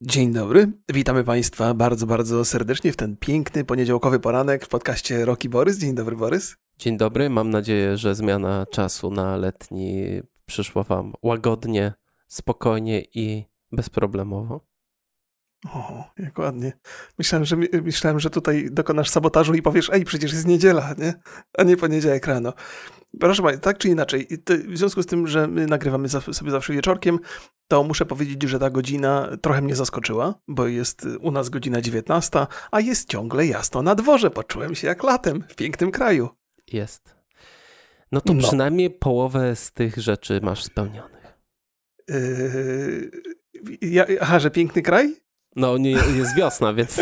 Dzień dobry, witamy Państwa bardzo, bardzo serdecznie w ten piękny poniedziałkowy poranek w podcaście Roki Borys. Dzień dobry, Borys. Dzień dobry, mam nadzieję, że zmiana czasu na letni przyszła Wam łagodnie, spokojnie i bezproblemowo. O, jak ładnie. Myślałem że, myślałem, że tutaj dokonasz sabotażu i powiesz, ej, przecież jest niedziela, nie? A nie poniedziałek rano. Proszę Państwa, tak czy inaczej, w związku z tym, że my nagrywamy sobie zawsze wieczorkiem, to muszę powiedzieć, że ta godzina trochę mnie zaskoczyła, bo jest u nas godzina 19, a jest ciągle jasno na dworze. Poczułem się jak latem w pięknym kraju. Jest. No to no. przynajmniej połowę z tych rzeczy masz spełnionych. Yy, ja, aha, że piękny kraj? No, nie, jest wiosna, więc.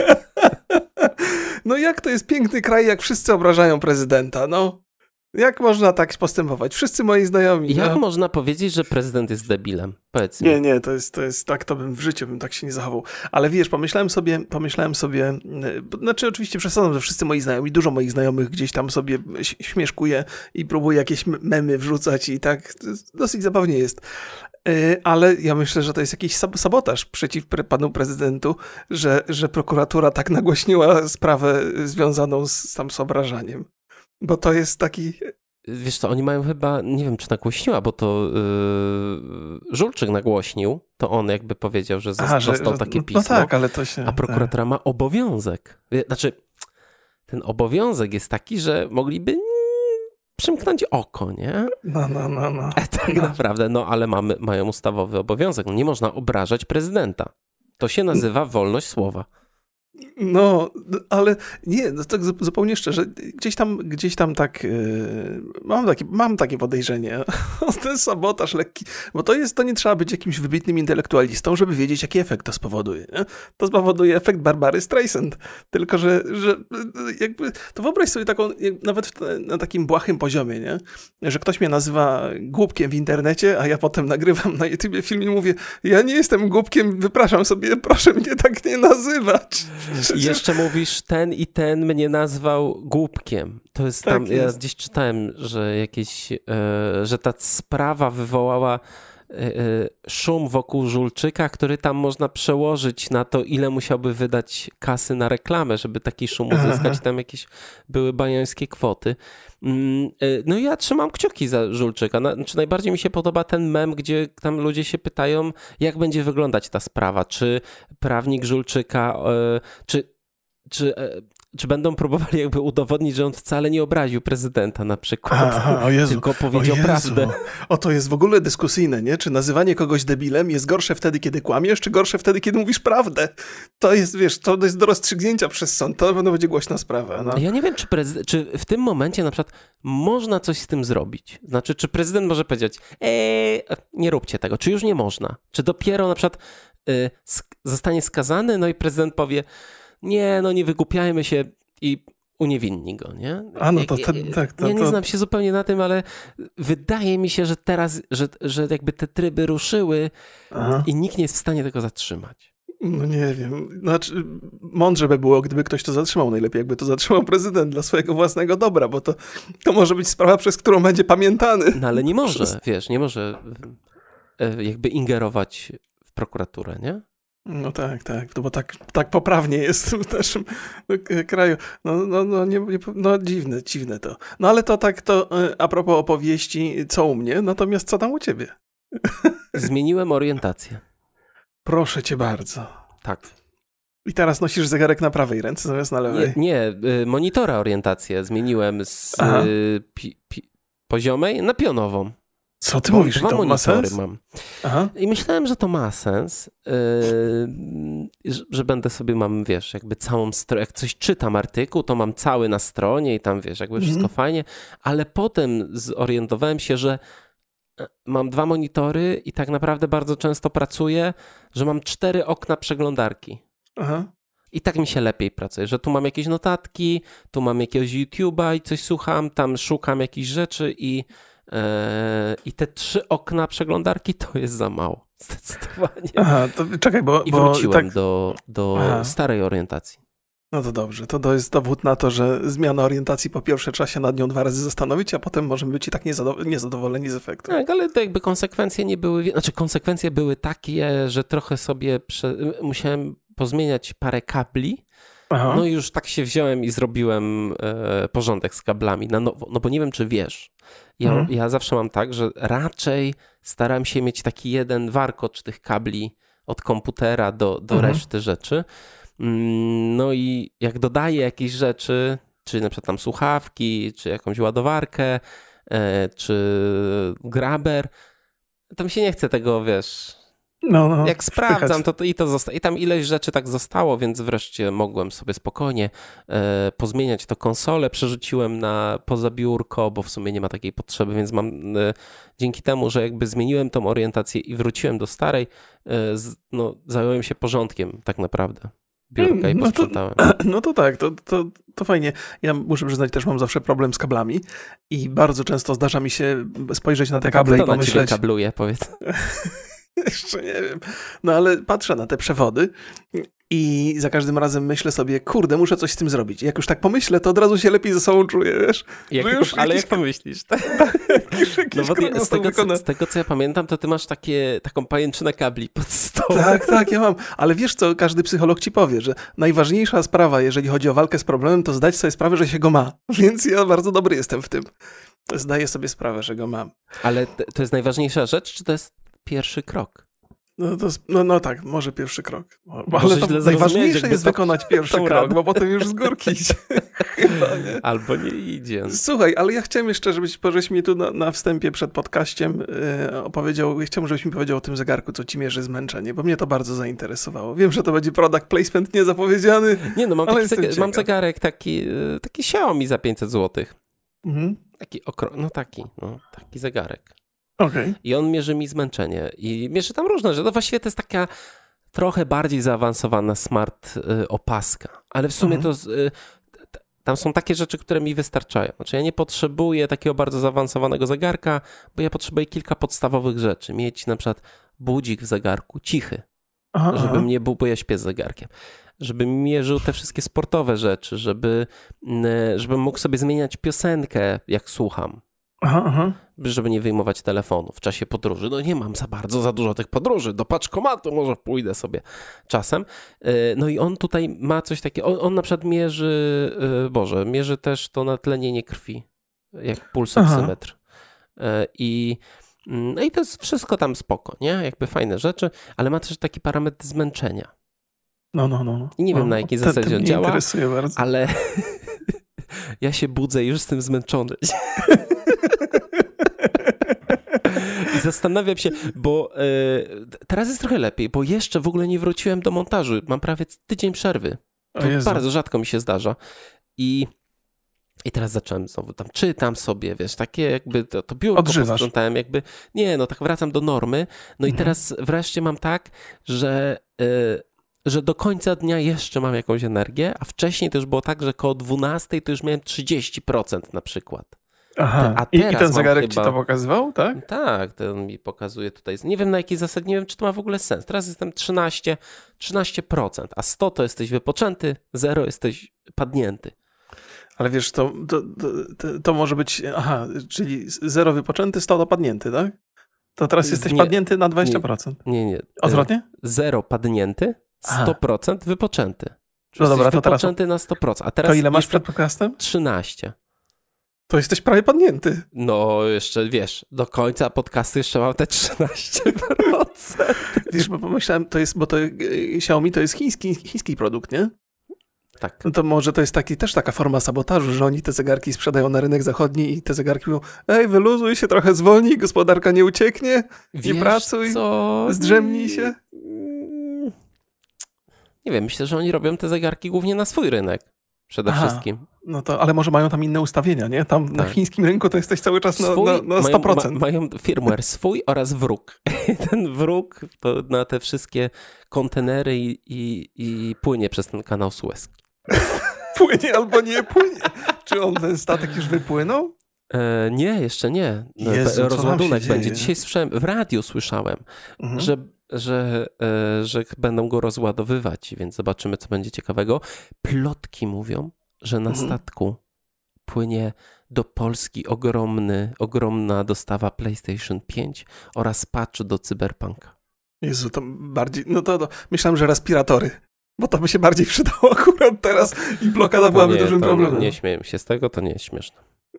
no jak to jest piękny kraj, jak wszyscy obrażają prezydenta? No. Jak można tak postępować? Wszyscy moi znajomi. Jak no. można powiedzieć, że prezydent jest debilem? Powiedz mi. Nie, nie, to jest, to jest tak, to bym w życiu bym tak się nie zachował. Ale wiesz, pomyślałem sobie, pomyślałem sobie, e, znaczy oczywiście przesadzam, że wszyscy moi znajomi, dużo moich znajomych gdzieś tam sobie śmieszkuje i próbuje jakieś memy wrzucać i tak dosyć zabawnie jest. E, ale ja myślę, że to jest jakiś sabotaż przeciw panu prezydentu, że, że prokuratura tak nagłośniła sprawę związaną z, tam z obrażaniem. Bo to jest taki. Wiesz co, oni mają chyba, nie wiem czy nagłośniła, bo to yy, Żulczyk nagłośnił, to on jakby powiedział, że został Aha, że, takie no pismo. No tak, ale to się... A prokuratura tak. ma obowiązek. Znaczy, ten obowiązek jest taki, że mogliby przymknąć oko, nie? No, no, no, no. E, tak no. naprawdę, no ale mamy, mają ustawowy obowiązek. No, nie można obrażać prezydenta. To się nazywa wolność słowa. No, ale nie, no tak zupełnie szczerze, gdzieś tam, gdzieś tam tak yy, mam, takie, mam takie podejrzenie, ten sabotaż lekki, bo to jest, to nie trzeba być jakimś wybitnym intelektualistą, żeby wiedzieć, jaki efekt to spowoduje. Nie? To spowoduje efekt Barbary Streisand, tylko że, że jakby, to wyobraź sobie taką, nawet na takim błahym poziomie, nie? że ktoś mnie nazywa głupkiem w internecie, a ja potem nagrywam na YouTube film i mówię, ja nie jestem głupkiem, wypraszam sobie, proszę mnie tak nie nazywać. Jeszcze mówisz, ten i ten mnie nazwał głupkiem. To jest tak tam, jest. ja gdzieś czytałem, że jakieś, e, że ta sprawa wywołała szum wokół Żulczyka, który tam można przełożyć na to, ile musiałby wydać kasy na reklamę, żeby taki szum uzyskać. Tam jakieś były bajońskie kwoty. Mm, no ja trzymam kciuki za Żulczyka. Znaczy najbardziej mi się podoba ten mem, gdzie tam ludzie się pytają, jak będzie wyglądać ta sprawa. Czy prawnik Żulczyka, czy czy czy będą próbowali jakby udowodnić, że on wcale nie obraził prezydenta na przykład, Aha, Jezu, tylko powiedział o prawdę. O, to jest w ogóle dyskusyjne, nie? Czy nazywanie kogoś debilem jest gorsze wtedy, kiedy kłamiesz, czy gorsze wtedy, kiedy mówisz prawdę? To jest, wiesz, to jest do rozstrzygnięcia przez sąd, to pewno będzie głośna sprawa. No. Ja nie wiem, czy, czy w tym momencie na przykład można coś z tym zrobić. Znaczy, czy prezydent może powiedzieć, eee, nie róbcie tego, czy już nie można? Czy dopiero na przykład y, zostanie skazany, no i prezydent powie, nie, no nie wygłupiajmy się i uniewinni go, nie? A no to, to tak. To, ja nie znam się zupełnie na tym, ale wydaje mi się, że teraz, że, że jakby te tryby ruszyły Aha. i nikt nie jest w stanie tego zatrzymać. No nie wiem. Znaczy, mądrze by było, gdyby ktoś to zatrzymał. Najlepiej jakby to zatrzymał prezydent dla swojego własnego dobra, bo to, to może być sprawa, przez którą będzie pamiętany. No ale nie może, przez... wiesz, nie może e, jakby ingerować w prokuraturę, nie? No tak, tak, no bo tak, tak poprawnie jest w naszym kraju. No, no, no, nie, nie, no dziwne, dziwne to. No ale to tak, to e, a propos opowieści, co u mnie, natomiast co tam u ciebie? Zmieniłem orientację. Proszę cię bardzo. Tak. I teraz nosisz zegarek na prawej ręce zamiast na lewej? Nie, nie y, monitora orientację zmieniłem z y, pi, pi, poziomej na pionową. Co ty Bo mówisz? Dwa to monitory mam. Aha. I myślałem, że to ma sens, yy, że będę sobie mam, wiesz, jakby całą stronę, jak coś czytam artykuł, to mam cały na stronie i tam, wiesz, jakby wszystko mm. fajnie, ale potem zorientowałem się, że e, mam dwa monitory i tak naprawdę bardzo często pracuję, że mam cztery okna przeglądarki. Aha. I tak mi się lepiej pracuje, że tu mam jakieś notatki, tu mam jakiegoś YouTube'a i coś słucham, tam szukam jakichś rzeczy i I te trzy okna przeglądarki to jest za mało. Zdecydowanie. Aha, to czekaj, bo. I wróciłem bo, tak... do, do starej orientacji. No to dobrze, to, to jest dowód na to, że zmiana orientacji po pierwsze trzeba się nad nią dwa razy zastanowić, a potem możemy być i tak niezadowoleni z efektu. Tak, ale to jakby konsekwencje nie były, znaczy konsekwencje były takie, że trochę sobie prze... musiałem pozmieniać parę kabli, Aha. no i już tak się wziąłem i zrobiłem e, porządek z kablami na nowo, no bo nie wiem, czy wiesz, ja, mhm. ja zawsze mam tak, że raczej staram się mieć taki jeden warkocz tych kabli od komputera do, do mhm. reszty rzeczy, Mm, no i jak dodaję jakieś rzeczy, czy na przykład tam słuchawki, czy jakąś ładowarkę, e, czy graber, to mi się nie chce tego, wiesz, no, no, Jak sprawdzam, to, to, i to zosta- i tam ileś rzeczy tak zostało, więc wreszcie mogłem sobie spokojnie e, pozmieniać to konsolę. Przerzuciłem na poza biurko, bo w sumie nie ma takiej potrzeby, więc mam e, dzięki temu, że jakby zmieniłem tą orientację i wróciłem do starej, e, z, no, zająłem się porządkiem tak naprawdę biurka i posprzątałem. No to, no to tak, to, to, to fajnie. Ja muszę przyznać, też mam zawsze problem z kablami i bardzo często zdarza mi się spojrzeć na te kable Kto i pomyśleć... Na kabluje, powiedz. Jeszcze nie wiem. No ale patrzę na te przewody i za każdym razem myślę sobie, kurde, muszę coś z tym zrobić. Jak już tak pomyślę, to od razu się lepiej ze sobą czuję, wiesz? Jak już ale jak pomyślisz? Tak? no bo z, tego, co, z tego, co ja pamiętam, to ty masz takie, taką pajęczynę kabli pod stołem. Tak, tak, ja mam. Ale wiesz co, każdy psycholog ci powie, że najważniejsza sprawa, jeżeli chodzi o walkę z problemem, to zdać sobie sprawę, że się go ma. Więc ja bardzo dobry jestem w tym. Zdaję sobie sprawę, że go mam. Ale to jest najważniejsza rzecz, czy to jest pierwszy krok? No, to, no, no tak, może pierwszy krok. Ale to najważniejsze jest to, wykonać pierwszy krok, bo potem już z górki idzie. Chyba, nie? Albo nie idzie. Słuchaj, ale ja chciałem jeszcze, żebyś, żebyś mi tu na, na wstępie przed podcaściem yy, opowiedział, chciałbym, żebyś mi powiedział o tym zegarku, co ci mierzy zmęczenie, bo mnie to bardzo zainteresowało. Wiem, że to będzie product placement niezapowiedziany, Nie no, mam, taki zegarek, mam zegarek taki, y, taki Xiaomi za 500 zł. Mhm. Taki okro... no taki, no, taki zegarek. Okay. I on mierzy mi zmęczenie. I mierzy tam różne rzeczy. No właściwie to jest taka trochę bardziej zaawansowana smart y, opaska. Ale w sumie mhm. to... Y, tam są takie rzeczy, które mi wystarczają. Znaczy, ja nie potrzebuję takiego bardzo zaawansowanego zegarka, bo ja potrzebuję kilka podstawowych rzeczy. Mieć na przykład budzik w zegarku cichy, aha, żeby mnie był, bo ja śpię z zegarkiem. Żeby mierzył te wszystkie sportowe rzeczy, żeby, żebym mógł sobie zmieniać piosenkę, jak słucham. Aha, aha. Żeby nie wyjmować telefonu w czasie podróży. No nie mam za bardzo, za dużo tych podróży. Do paczkomatu może pójdę sobie czasem. E, no i on tutaj ma coś takiego. On, on na przykład mierzy, e, Boże, mierzy też to natlenienie krwi, jak pulsoksymetr. E, I no i to jest wszystko tam spoko, nie? Jakby fajne rzeczy, ale ma też taki parametr zmęczenia. No, no, no. no. I nie no, wiem na jakiej zasadzie on działa, ale ja się budzę już z tym zmęczony. I zastanawiam się, bo e, teraz jest trochę lepiej, bo jeszcze w ogóle nie wróciłem do montażu. Mam prawie tydzień przerwy. To bardzo rzadko mi się zdarza. I i teraz zacząłem znowu tam czytam sobie, wiesz, takie jakby to, to biurko posprzątałem, jakby, nie, no tak wracam do normy. No mhm. i teraz wreszcie mam tak, że, y, że do końca dnia jeszcze mam jakąś energię, a wcześniej to już było tak, że koło 12 to już miałem 30% na przykład. Aha, a I, i ten zegarek chyba... ci to pokazywał, tak? Tak, ten mi pokazuje tutaj. Nie wiem na jakiej zasadzie, nie wiem czy to ma w ogóle sens. Teraz jestem 13, 13%, a 100 to jesteś wypoczęty, 0 jesteś padnięty. Ale wiesz, to, to, to, to może być, aha, czyli 0 wypoczęty, 100 dopadnięty, tak? To teraz jesteś nie, padnięty na 20%. Nie, nie. Odwrotnie? 0 padnięty, 100% aha. wypoczęty. No dobra, to teraz... na 100%. A teraz to ile masz przed podcastem? 13. To jesteś prawie padnięty. No, jeszcze wiesz, do końca podcastu jeszcze mam te 13%. wiesz, bo pomyślałem, to jest, bo to y, Xiaomi to jest chiński, chiński produkt, nie? Tak. No to może to jest taki, też taka forma sabotażu, że oni te zegarki sprzedają na rynek zachodni i te zegarki mówią, ej, wyluzuj się, trochę zwolnij, gospodarka nie ucieknie, Wiesz nie pracuj, co? zdrzemnij się. Nie wiem, myślę, że oni robią te zegarki głównie na swój rynek przede Aha, wszystkim. No to, ale może mają tam inne ustawienia, nie? Tam tak. na chińskim rynku to jesteś cały czas swój, na, na, na 100%. Mają, ma, mają firmware swój oraz wróg. ten wróg to na te wszystkie kontenery i, i, i płynie przez ten kanał Suezki. płynie albo nie płynie. Czy on ten statek już wypłynął? E, nie, jeszcze nie. Jezu, Rozładunek będzie. Dzisiaj słyszałem, w radiu słyszałem, mhm. że że, e, że będą go rozładowywać, więc zobaczymy, co będzie ciekawego. Plotki mówią, że na mhm. statku płynie do Polski ogromny, ogromna dostawa PlayStation 5 oraz patch do Cyberpunka. Jezu, to bardziej, no to, to myślałem, że respiratory. Bo to by się bardziej przydało akurat teraz i blokada byłaby dużym problemem. Nie śmieję się z tego, to nie jest śmieszne.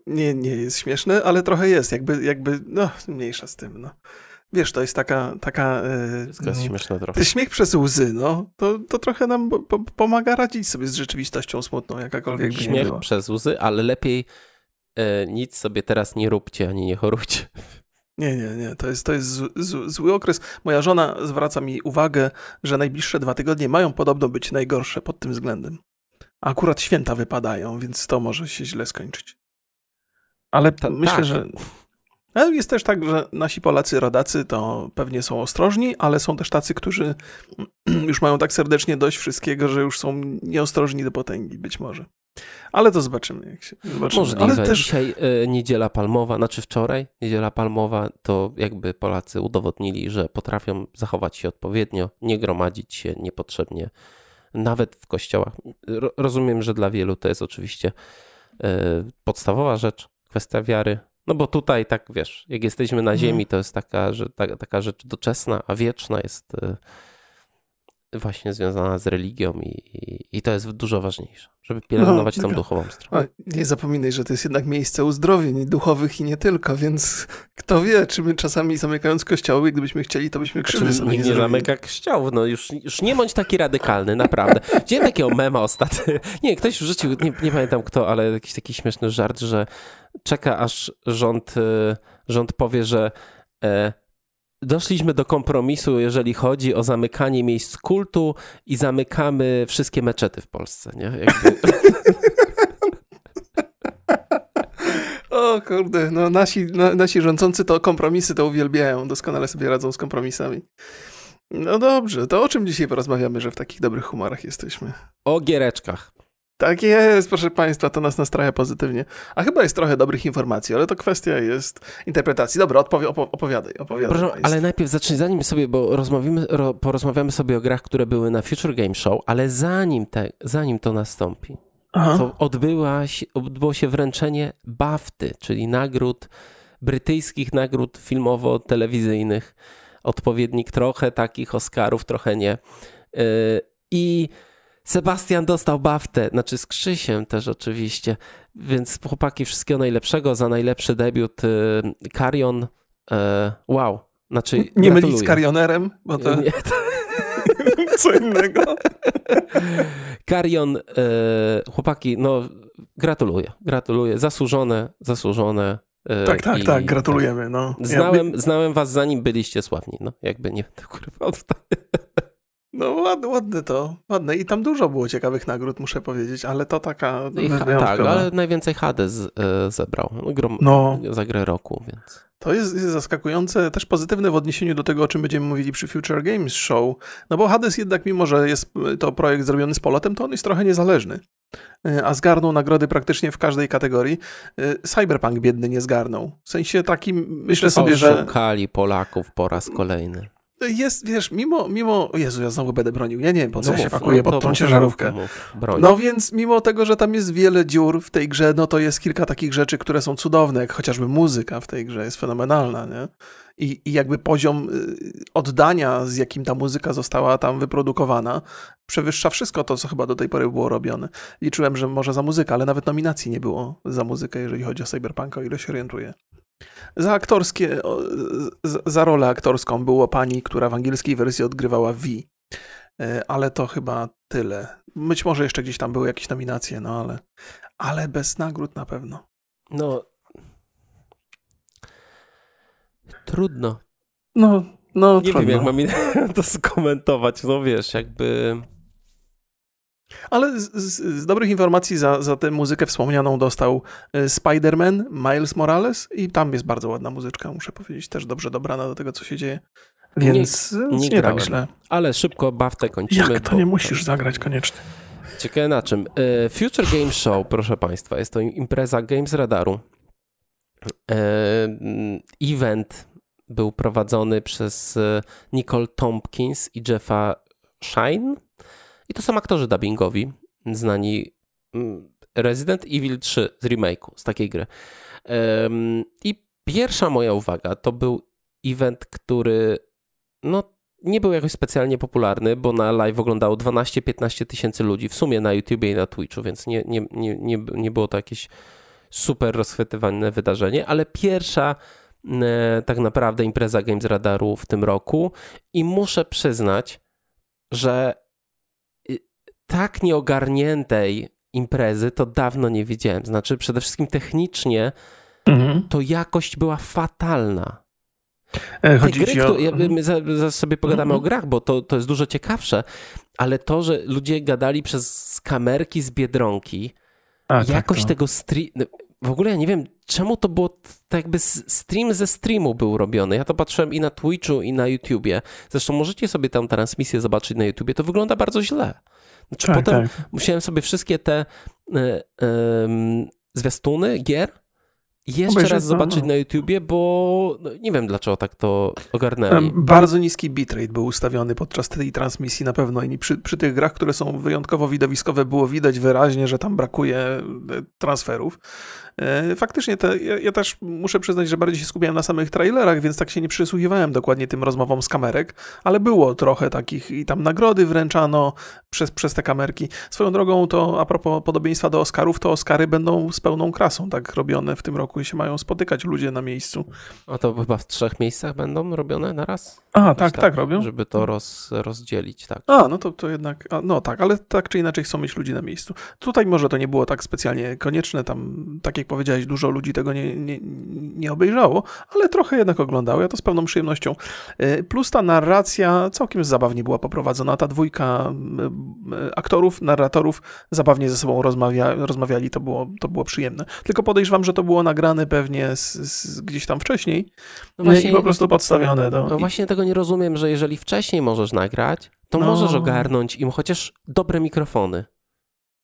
Nie, nie jest śmieszne, ale trochę jest, jakby, jakby no, mniejsza z tym, no. Wiesz, to jest taka... taka to jest śmieszne trochę. Śmiech przez łzy, no, to, to trochę nam po, pomaga radzić sobie z rzeczywistością smutną, jakakolwiek by Śmiech przez łzy, ale lepiej e, nic sobie teraz nie róbcie, ani nie chorujcie. Nie, nie, nie. To jest, to jest zły, zły okres. Moja żona zwraca mi uwagę, że najbliższe dwa tygodnie mają podobno być najgorsze pod tym względem. A akurat święta wypadają, więc to może się źle skończyć. Ale Ta, myślę, tak. że. Jest też tak, że nasi Polacy, rodacy to pewnie są ostrożni, ale są też tacy, którzy już mają tak serdecznie dość wszystkiego, że już są nieostrożni do potęgi, być może. Ale to zobaczymy. Jak się, zobaczymy. Możliwe. Ale też... Dzisiaj y, niedziela palmowa, znaczy wczoraj niedziela palmowa, to jakby Polacy udowodnili, że potrafią zachować się odpowiednio, nie gromadzić się niepotrzebnie, nawet w kościołach. Ro rozumiem, że dla wielu to jest oczywiście y, podstawowa rzecz, kwestia wiary. No bo tutaj tak, wiesz, jak jesteśmy na mhm. ziemi, to jest taka, że, ta, taka rzecz doczesna, a wieczna jest... Y, właśnie związana z religią i, i, i to jest dużo ważniejsze, żeby pielęgnować no, tą duchową stronę. nie zapominaj, że to jest jednak miejsce uzdrowień duchowych i nie tylko, więc kto wie, czy my czasami zamykając kościoły, gdybyśmy chcieli, to byśmy krzywdy sobie nie, nie zamyka kościołów, no już, już nie bądź taki radykalny, naprawdę. Widziałem takiego mema ostatnio, nie, ktoś wrzucił, nie, nie pamiętam kto, ale jakiś taki śmieszny żart, że czeka aż rząd, y, rząd powie, że e, doszliśmy do kompromisu, jeżeli chodzi o zamykanie miejsc kultu i zamykamy wszystkie meczety w Polsce, nie? Jakby... o kurde, no nasi, no, nasi rządzący to kompromisy to uwielbiają, doskonale sobie radzą z kompromisami. No dobrze, to o czym dzisiaj porozmawiamy, że w takich dobrych humorach jesteśmy? O giereczkach. Tak jest, proszę Państwa, to nas nastraja pozytywnie. A chyba jest trochę dobrych informacji, ale to kwestia jest interpretacji. Dobra, odpowie, opowiadaj, opowiadaj. Proszę, ale najpierw zacznij, zanim sobie, bo rozmówimy, ro, porozmawiamy sobie o grach, które były na Future Game Show, ale zanim, te, zanim to nastąpi, Aha. to odbyłaś, odbyło się wręczenie BAFTY, czyli nagród, brytyjskich nagród filmowo-telewizyjnych. Odpowiednik trochę takich Oscarów, trochę nie. Yy, I Sebastian dostał baftę, znaczy z Krzysiem też oczywiście, więc chłopaki wszystkiego najlepszego za najlepszy debiut. Karion, y, wow. Znaczy, nie mylić z Karionerem, bo to... Nie, to... Co innego. Karion, y, chłopaki, no gratuluję, gratuluję, zasłużone, zasłużone. Y, tak, tak, tak, gratulujemy. No. Znałem, ja... znałem was zanim byliście sławni, no jakby nie, kurwa, no ładne, ładne to, ładne. I tam dużo było ciekawych nagród, muszę powiedzieć, ale to taka no I Tak, ale najwięcej Hades e, zebrał grom, no, za grę roku, więc... To jest, jest, zaskakujące, też pozytywne w odniesieniu do tego, o czym będziemy mówili przy Future Games Show, no bo Hades jednak, mimo że jest to projekt zrobiony z polotem, to on jest trochę niezależny, e, a zgarnął nagrody praktycznie w każdej kategorii. E, Cyberpunk biedny nie zgarnął. W sensie takim, myślę sobie, że... Szukali Polaków po raz kolejny jest, wiesz, mimo, mimo, Jezu, ja znowu będę bronił, ja nie wiem, po co no ja się pakuję no pod tą ciężarówkę. no więc mimo tego, że tam jest wiele dziur w tej grze, no to jest kilka takich rzeczy, które są cudowne, jak chociażby muzyka w tej grze jest fenomenalna, nie? I, i jakby poziom y, oddania, z jakim ta muzyka została tam wyprodukowana, przewyższa wszystko to, co chyba do tej pory było robione. Liczyłem, że może za muzykę, ale nawet nominacji nie było za muzykę, jeżeli chodzi o Cyberpunk, o ile się orientuję. Za aktorskie, za rolę aktorską było pani, która w angielskiej wersji odgrywała V. E, ale to chyba tyle. Być może jeszcze gdzieś tam były jakieś nominacje, no ale, ale bez nagród na pewno. No. Trudno. No, no. Nie trudno. wiem, jak mam to skomentować. No wiesz, jakby. Ale z, z, z, dobrych informacji za, za tę muzykę wspomnianą dostał e, Spider-Man, Miles Morales i tam jest bardzo ładna muzyczka, muszę powiedzieć, też dobrze dobrana do tego, co się dzieje. Więc nie, nie, nie tak źle. Ale szybko baftę kończymy. Jak to nie musisz zagrać koniecznie. Ciekawe na czym. E, Future Game Show, proszę Państwa, jest to impreza Games Radaru. E, event był prowadzony przez Nicole Tompkins i Jeffa Shine. I to są aktorzy dubbingowi, znani mm, Resident Evil 3 z remake'u, z takiej gry. I pierwsza moja uwaga to był event, który no, nie był jakoś specjalnie popularny, bo na live oglądało 12-15 tysięcy ludzi w sumie na YouTubie i na Twitchu, więc nie, nie, nie, nie, nie było to jakieś super rozchwytywane wydarzenie, ale pierwsza e, tak naprawdę impreza Games Radaru w tym roku i muszę przyznać, że tak nieogarniętej imprezy to dawno nie widziałem. Znaczy, przede wszystkim technicznie mhm. to jakość była fatalna. E, chodzi gry, o... my zaraz sobie pogadamy mhm. o grach, bo to, to jest dużo ciekawsze, ale to, że ludzie gadali przez kamerki z Biedronki, A, tak, jakość tak, tego stream... W ogóle ja nie wiem, czemu to było tak jakby stream ze streamu był robiony. Ja to patrzyłem i na Twitchu, i na YouTubie. Zresztą możecie sobie tam transmisję zobaczyć na YouTubie. To wygląda bardzo źle. Znaczy tak, potem tak. musiałem sobie wszystkie te y, y, zwiastuny gier jeszcze Obejrzeć, raz zobaczyć no. na YouTubie, bo no, nie wiem dlaczego tak to ogarnęli. Bardzo niski bitrate był ustawiony podczas tej transmisji na pewno i przy, przy tych grach, które są wyjątkowo widowiskowe było widać wyraźnie, że tam brakuje e, transferów. E, faktycznie te, ja, ja, też muszę przyznać, że bardziej się skupiałem na samych trailerach, więc tak się nie przysłuchiwałem dokładnie tym rozmowom z kamerek, ale było trochę takich i tam nagrody wręczano przez, przez te kamerki. Swoją drogą to a propos podobieństwa do Oscarów, to Oscary będą z pełną krasą tak robione w tym roku i się mają spotykać ludzie na miejscu. A to chyba w trzech miejscach będą robione na raz? A, tak, tak, tak, robią. Żeby to roz, rozdzielić, tak. A, no to, to jednak, a, no tak, ale tak czy inaczej chcą mieć ludzi na miejscu. Tutaj może to nie było tak specjalnie konieczne, tam takie jak powiedziałeś, dużo ludzi tego nie, nie, nie obejrzało, ale trochę jednak oglądało. Ja to z pełną przyjemnością. E, plus ta narracja całkiem zabawnie była poprowadzona. Ta dwójka e, aktorów, narratorów zabawnie ze sobą rozmawia, rozmawiali, to było, to było przyjemne. Tylko podejrzewam, że to było nagrane pewnie z, z gdzieś tam wcześniej no właśnie, i po prostu podstawione. Do, no właśnie tego nie rozumiem, że jeżeli wcześniej możesz nagrać, to no. możesz ogarnąć im chociaż dobre mikrofony.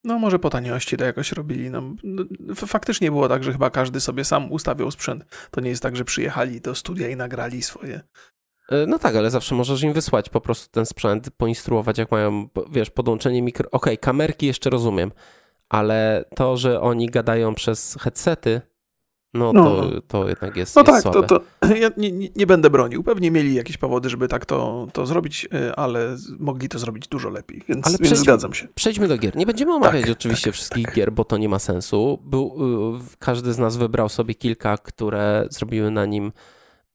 No może po taniości to jakoś robili. No, faktycznie było tak, że chyba każdy sobie sam ustawiał sprzęt. To nie jest tak, że przyjechali do studia i nagrali swoje. E, no tak, ale zawsze możesz im wysłać po prostu ten sprzęt, poinstruować jak mają, wiesz, podłączenie mikro... Okej, okay, kamerki jeszcze rozumiem, ale to, że oni gadają przez headsety, no, no, to, to jednak jest No jest tak, słabe. to, to ja nie, nie, będę bronił. Pewnie mieli jakieś powody, żeby tak to, to zrobić, y, ale mogli to zrobić dużo lepiej, więc, ale więc zgadzam się. Przejdźmy do gier. Nie będziemy omawiać tak, oczywiście tak. wszystkich gier, bo to nie ma sensu. Był, y, każdy z nas wybrał sobie kilka, które zrobiły na nim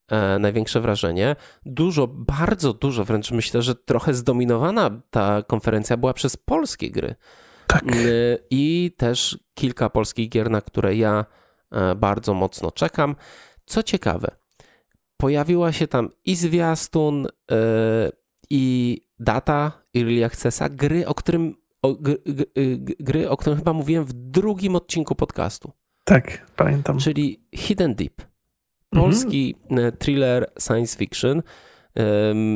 e, największe wrażenie. Dużo, bardzo dużo, wręcz myślę, że trochę zdominowana ta konferencja była przez polskie gry. Tak. Y, I też kilka polskich gier, na które ja E, bardzo mocno czekam. Co ciekawe, pojawiła się tam i zwiastun, e, i data Early Accessa, gry, o którym o, gry, o którym chyba mówiłem w drugim odcinku podcastu. Tak, pamiętam. Czyli Hidden Deep. Polski mhm. thriller science fiction.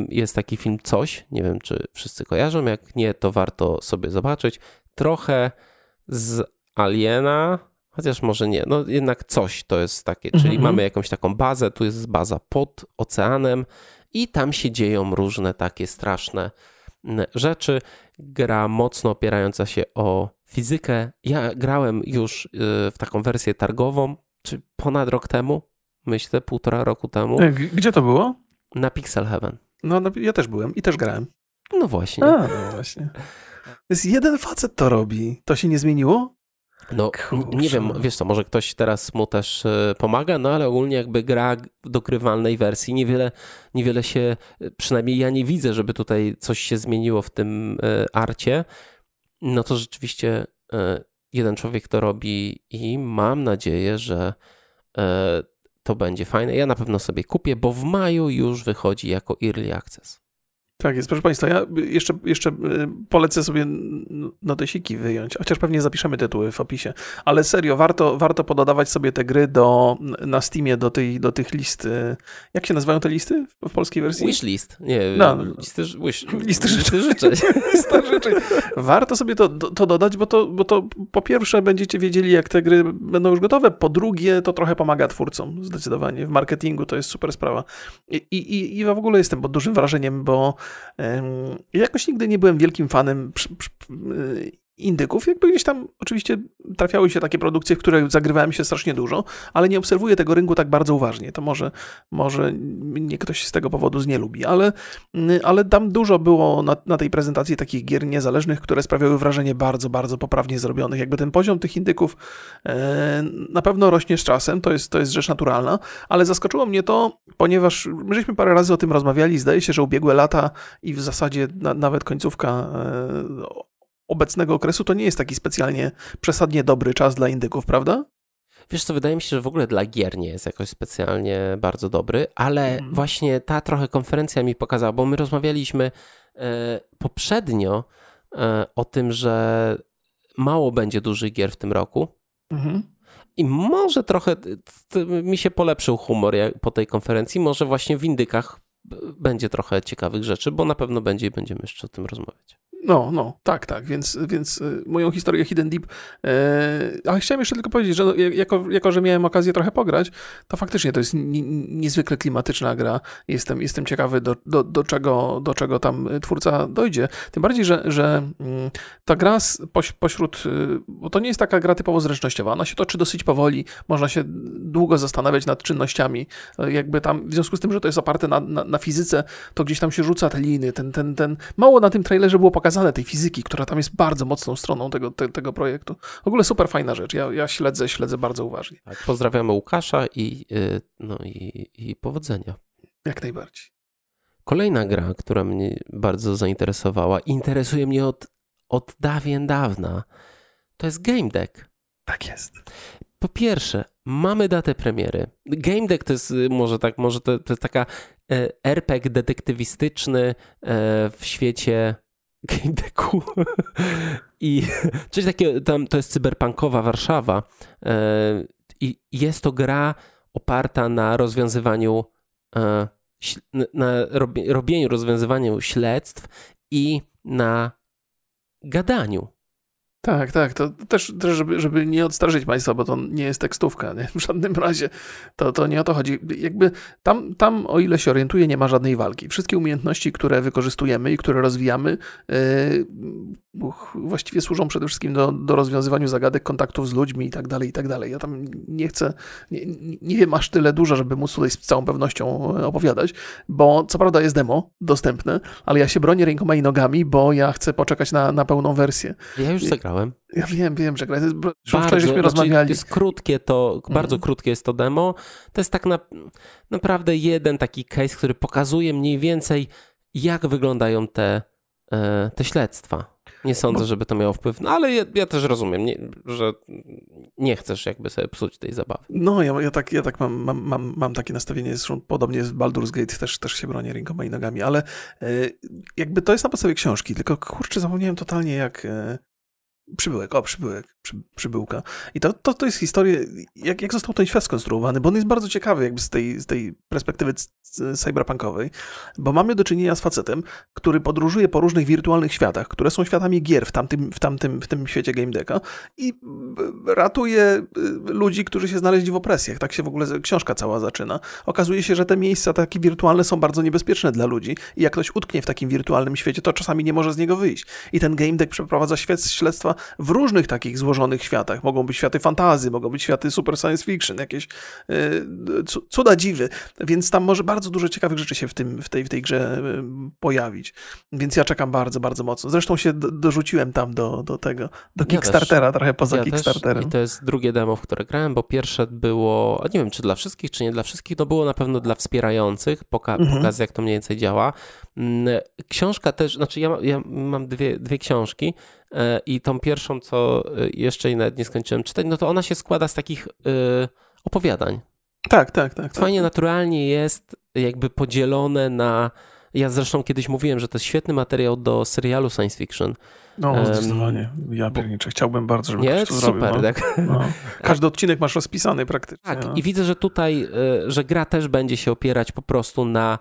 Jest taki film Coś, nie wiem czy wszyscy kojarzą, jak nie to warto sobie zobaczyć. Trochę z Aliena, Chociaż może nie, no jednak coś to jest takie, czyli mm -hmm. mamy jakąś taką bazę, tu jest baza pod oceanem i tam się dzieją różne takie straszne rzeczy. Gra mocno opierająca się o fizykę. Ja grałem już y, w taką wersję targową, czy ponad rok temu, myślę, półtora roku temu. E, gdzie to było? Na Pixel Heaven. No, no ja też byłem i też grałem. No właśnie. A, no właśnie. Jest jeden facet to robi. To się nie zmieniło? No, Kurczę. nie wiem, wiesz co, może ktoś teraz mu też e, pomaga, no ale ogólnie jakby gra w dokrywalnej wersji, niewiele, niewiele się, e, przynajmniej ja nie widzę, żeby tutaj coś się zmieniło w tym e, arcie, no to rzeczywiście jeden człowiek to robi i mam nadzieję, że to będzie fajne. Ja na pewno sobie kupię, bo w maju już wychodzi jako Early Access. Tak jest, proszę Państwa, ja jeszcze, jeszcze y, polecę sobie notesiki wyjąć, chociaż pewnie zapiszemy tytuły w opisie, ale serio, warto, warto pododawać sobie te gry do, na Steamie do, tej, do tych list, jak się nazywają te listy w polskiej wersji? Wishlist, nie, no, listy, wish, listy, listy życzeń. Lista życzeń. Warto sobie to, to dodać, bo to, bo to po pierwsze będziecie wiedzieli, jak te gry będą już gotowe, po drugie to trochę pomaga twórcom, zdecydowanie, w marketingu to jest super sprawa. I, i, i w ogóle jestem pod dużym wrażeniem, bo jakoś nigdy nie byłem wielkim fanem indyków. Jakby gdzieś tam oczywiście trafiały się takie produkcje, w które zagrywałem się strasznie dużo, ale nie obserwuję tego rynku tak bardzo uważnie. To może, może ktoś z tego powodu z nie lubi, ale, ale tam dużo było na, na tej prezentacji takich gier niezależnych, które sprawiały wrażenie bardzo, bardzo poprawnie zrobionych. Jakby ten poziom tych indyków e, na pewno rośnie z czasem, to jest, to jest rzecz naturalna, ale zaskoczyło mnie to, ponieważ my żeśmy parę razy o tym rozmawiali, zdaje się, że ubiegłe lata i w zasadzie na, nawet końcówka e, obecnego okresu to nie jest taki specjalnie przesadnie dobry czas dla indyków, prawda? Wiesz co, wydaje mi się, że w ogóle dla gier nie jest jakoś specjalnie bardzo dobry, ale mm. właśnie ta trochę konferencja mi pokazała, bo my rozmawialiśmy e, poprzednio e, o tym, że mało będzie dużych gier w tym roku. Mm. I może trochę mi się polepszył humor po tej konferencji. Może właśnie w indykach będzie trochę ciekawych rzeczy, bo na pewno będzie i będziemy jeszcze o tym rozmawiać. No, no, tak, tak, więc, więc y, moją historię Hidden Deep, yy, ale chciałem jeszcze tylko powiedzieć, że no, jako, jako, że miałem okazję trochę pograć, to faktycznie to jest niezwykle klimatyczna gra. Jestem, jestem ciekawy, do, do, do, czego, do czego tam twórca dojdzie. Tym bardziej, że, że yy, ta gra poś, pośród, bo to nie jest taka gra typowo zręcznościowa, ona się toczy dosyć powoli, można się długo zastanawiać nad czynnościami, jakby tam, w związku z tym, że to jest oparte na, na, na fizyce, to gdzieś tam się rzuca te liny, ten, ten, ten, mało na tym trailerze było pokazane, pokazane tej fizyki, która tam jest bardzo mocną stroną tego, te, tego projektu. W ogóle super fajna rzecz. Ja, ja śledzę, śledzę bardzo uważnie. Tak, pozdrawiamy Łukasza i, y, no i, i powodzenia. Jak najbardziej. Kolejna gra, która mnie bardzo zainteresowała, interesuje mnie od, od dawien dawna, to jest Game Deck. Tak jest. Po pierwsze, mamy datę premiery. Game Deck to jest y, może tak, może to, to jest taka e, RPG detektywistyczny e, w świecie Game Decku. I coś takiego, tam to jest cyberpunkowa Warszawa. E, I jest to gra oparta na rozwiązywaniu, e, na robieniu, rozwiązywaniu śledztw i na gadaniu. Tak, tak, to też, też żeby, żeby nie odstarzyć Państwa, bo to nie jest tekstówka, nie? w żadnym razie to, to nie o to chodzi. Jakby tam, tam, o ile się orientuję, nie ma żadnej walki. Wszystkie umiejętności, które wykorzystujemy i które rozwijamy, yy, właściwie służą przede wszystkim do, do rozwiązywania zagadek, kontaktów z ludźmi i tak dalej, i tak dalej. Ja tam nie chcę, nie, nie wiem aż tyle dużo, żeby móc tutaj z całą pewnością opowiadać, bo co prawda jest demo dostępne, ale ja się bronię rękoma i nogami, bo ja chcę poczekać na, na pełną wersję. Ja już zagrałem grałem. Ja wiem, wiem, że gra jest. Bardzo, żeśmy rozmawiali. Jest krótkie to, mhm. bardzo krótkie jest to demo. To jest tak na, naprawdę jeden taki case, który pokazuje mniej więcej, jak wyglądają te, e, te śledztwa. Nie sądzę, żeby to miało wpływ, no ale ja, ja też rozumiem, nie, że nie chcesz jakby sobie psuć tej zabawy. No, ja, ja tak, ja tak mam, mam, mam, mam takie nastawienie, zresztą podobnie z Baldur's Gate też, też się bronię rękoma i nogami, ale e, jakby to jest na podstawie książki, tylko kurczę, zapomniałem totalnie jak, e, Przybyłek, o, przybyłek, przy, przybyłka. I to, to, to jest historia, jak, jak został ten świat skonstruowany, bo on jest bardzo ciekawy jakby z tej, z tej perspektywy cyberpunkowej, bo mamy do czynienia z facetem, który podróżuje po różnych wirtualnych światach, które są światami gier w tamtym, w tamtym, w tym świecie Game Decka i ratuje y, ludzi, którzy się znaleźli w opresjach. Tak się w ogóle książka cała zaczyna. Okazuje się, że te miejsca takie wirtualne są bardzo niebezpieczne dla ludzi i jak ktoś utknie w takim wirtualnym świecie, to czasami nie może z niego wyjść. I ten Game Deck przeprowadza śledztwa w różnych takich złożonych światach. Mogą być światy fantazy, mogą być światy super science fiction, jakieś yy, cuda dziwy, więc tam może bardzo dużo ciekawych rzeczy się w, tym, w, tej, w tej grze yy, pojawić. Więc ja czekam bardzo, bardzo mocno. Zresztą się do, dorzuciłem tam do, do tego, do Kickstartera, ja trochę poza ja Kickstarterem. I to jest drugie demo, w które grałem, bo pierwsze było, nie wiem czy dla wszystkich, czy nie dla wszystkich, to było na pewno dla wspierających, poka mhm. pokaz jak to mniej więcej działa. Mm, książka też, znaczy ja, ja mam dwie, dwie książki, E, I tą pierwszą, co e, jeszcze nawet nie skończyłem czytać, no to ona się składa z takich e, opowiadań. Tak, tak, tak. Fajnie tak. naturalnie jest jakby podzielone na Ja zresztą kiedyś mówiłem, że to jest świetny materiał do serialu science fiction. No, zdecydowanie. Ja pierniczę. Chciałbym bardzo, żeby nie? ktoś to Super, zrobił. No. tak? No. Każdy odcinek masz rozpisany praktycznie. Tak, no. i widzę, że tutaj, e, że gra też będzie się opierać po prostu na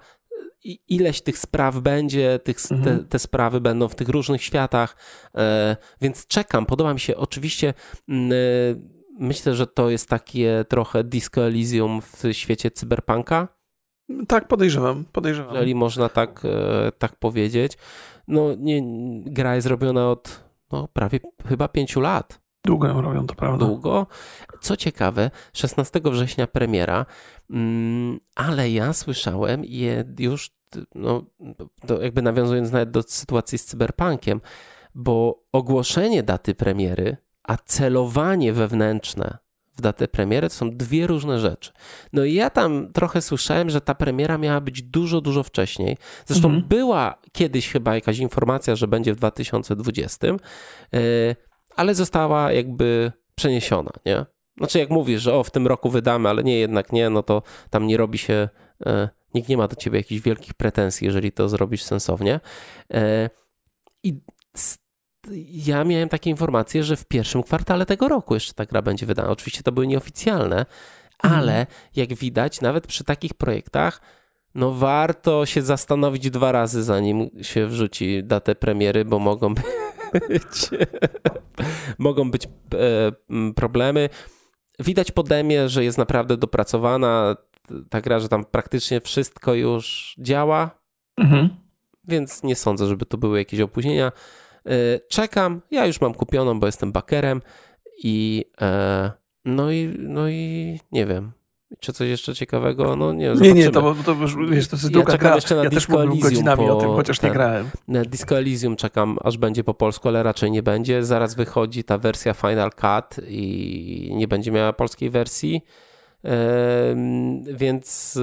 ileś tych spraw będzie, tych, mhm. te, te, sprawy będą w tych różnych światach, e, więc czekam. Podoba mi się oczywiście. Mm, e, myślę, że to jest takie trochę disco Elysium w świecie cyberpunka. Tak, podejrzewam, podejrzewam. Jeżeli można tak, tak powiedzieć. No, nie, gra jest robiona od no, prawie chyba pięciu lat. Długo ją robią, to prawda. Długo. Co ciekawe, 16 września premiera, mm, ale ja słyszałem je już, no, jakby nawiązując nawet do sytuacji z cyberpunkiem, bo ogłoszenie daty premiery, a celowanie wewnętrzne w datę premiery to są dwie różne rzeczy. No i ja tam trochę słyszałem, że ta premiera miała być dużo, dużo wcześniej. Zresztą mhm. była kiedyś chyba jakaś informacja, że będzie w 2020, ale została jakby przeniesiona, nie? Znaczy, jak mówisz, że o, w tym roku wydamy, ale nie, jednak nie, no to tam nie robi się, e, nikt nie ma do ciebie jakichś wielkich pretensji, jeżeli to zrobisz sensownie. E, I ja miałem takie informacje, że w pierwszym kwartale tego roku jeszcze ta gra będzie wydana. Oczywiście to były nieoficjalne, ale mhm. jak widać, nawet przy takich projektach, no warto się zastanowić dwa razy, zanim się wrzuci datę premiery, bo mogą być mogą być e, problemy. Widać po demie, że jest naprawdę dopracowana ta gra, że tam praktycznie wszystko już działa, mhm. więc nie sądzę, żeby to były jakieś opóźnienia. E, czekam, ja już mam kupioną, bo jestem bakerem i e, no i, no i nie wiem, czy coś jeszcze ciekawego? No nie, Nie, nie, to, to już wiesz, to jest ja długa gra. jeszcze na ja Disco też Elysium godzinami po, o tym, chociaż ten, nie grałem. Na Disco Elysium czekam, aż będzie po polsku, ale raczej nie będzie. Zaraz wychodzi ta wersja Final Cut i nie będzie miała polskiej wersji. więc,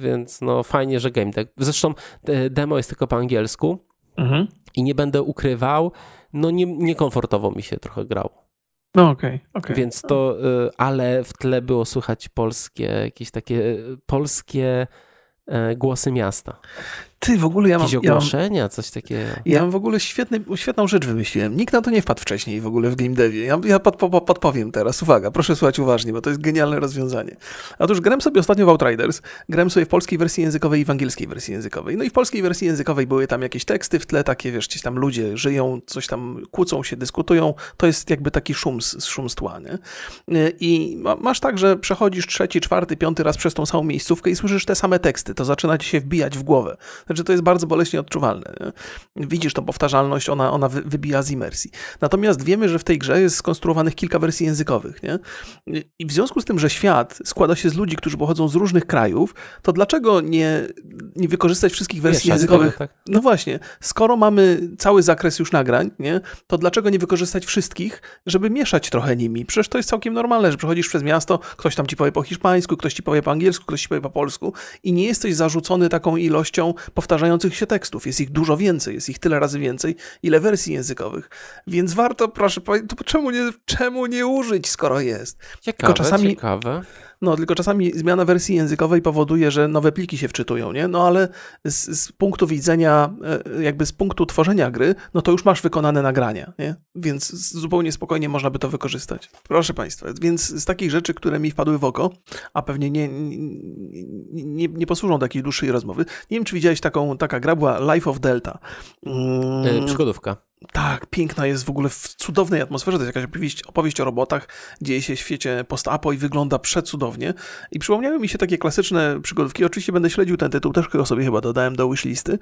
więc no fajnie, że game deck. Zresztą demo jest tylko po angielsku mhm. i nie będę ukrywał, no nie, niekomfortowo mi się trochę grało. No okej, okay, okay, Więc to, y, ale w tle było słychać polskie, jakieś takie y, polskie e, głosy miasta. Ty, w ogóle ja mam... Jakieś ogłoszenia, ja mam, coś takiego. Ja mam w ogóle świetny, świetną rzecz wymyśliłem. Nikt na to nie wpadł wcześniej w ogóle w game devie. Ja, ja pod, pod, podpowiem teraz. Uwaga, proszę słuchać uważnie, bo to jest genialne rozwiązanie. Otóż grałem sobie ostatnio w Outriders. Grałem sobie w polskiej wersji językowej i w angielskiej wersji językowej. No i w polskiej wersji językowej były tam jakieś teksty w tle, takie, wiesz, gdzieś tam ludzie żyją, coś tam kłócą się, dyskutują. To jest jakby taki szum z, szum z tła, nie? I masz tak, że przechodzisz trzeci, czwarty, piąty raz przez tą samą miejscówkę i słyszysz te same teksty. To zaczyna ci się wbijać w głowę. Znaczy, to jest bardzo boleśnie odczuwalne. Nie? Widzisz tą powtarzalność, ona, ona wybija z imersji. Natomiast wiemy, że w tej grze jest skonstruowanych kilka wersji językowych. Nie? I w związku z tym, że świat składa się z ludzi, którzy pochodzą z różnych krajów, to dlaczego nie, nie wykorzystać wszystkich wersji językowych? Tak. No właśnie, skoro mamy cały zakres już nagrań, nie? to dlaczego nie wykorzystać wszystkich, żeby mieszać trochę nimi? Przecież to jest całkiem normalne, że przechodzisz przez miasto, ktoś tam ci powie po hiszpańsku, ktoś ci powie po angielsku, ktoś ci powie po polsku i nie jesteś zarzucony taką ilością powtarzających się tekstów. Jest ich dużo więcej, jest ich tyle razy więcej, ile wersji językowych. Więc warto, proszę czemu nie, czemu nie użyć, skoro jest? Ciekawe, Tylko czasami, ciekawe. No, tylko czasami zmiana wersji językowej powoduje, że nowe pliki się wczytują, nie? No ale z, z, punktu widzenia, e, jakby z punktu tworzenia gry, no to już masz wykonane nagrania, nie? Więc zupełnie spokojnie można by to wykorzystać. Proszę Państwa, więc z takich rzeczy, które mi wpadły w oko, a pewnie nie, nie, nie, nie posłużą takiej dłuższej rozmowy, nie wiem, czy widziałeś taką, taka gra była Life of Delta. Mm. Przygodówka. Tak, piękna jest w ogóle w cudownej atmosferze. To jest jakaś opowieść, opowieść o robotach, dzieje się w świecie post-apo i wygląda przecudownie. I przypomniały mi się takie klasyczne przygodówki. Oczywiście będę śledził ten tytuł, też go sobie chyba dodałem do wishlisty.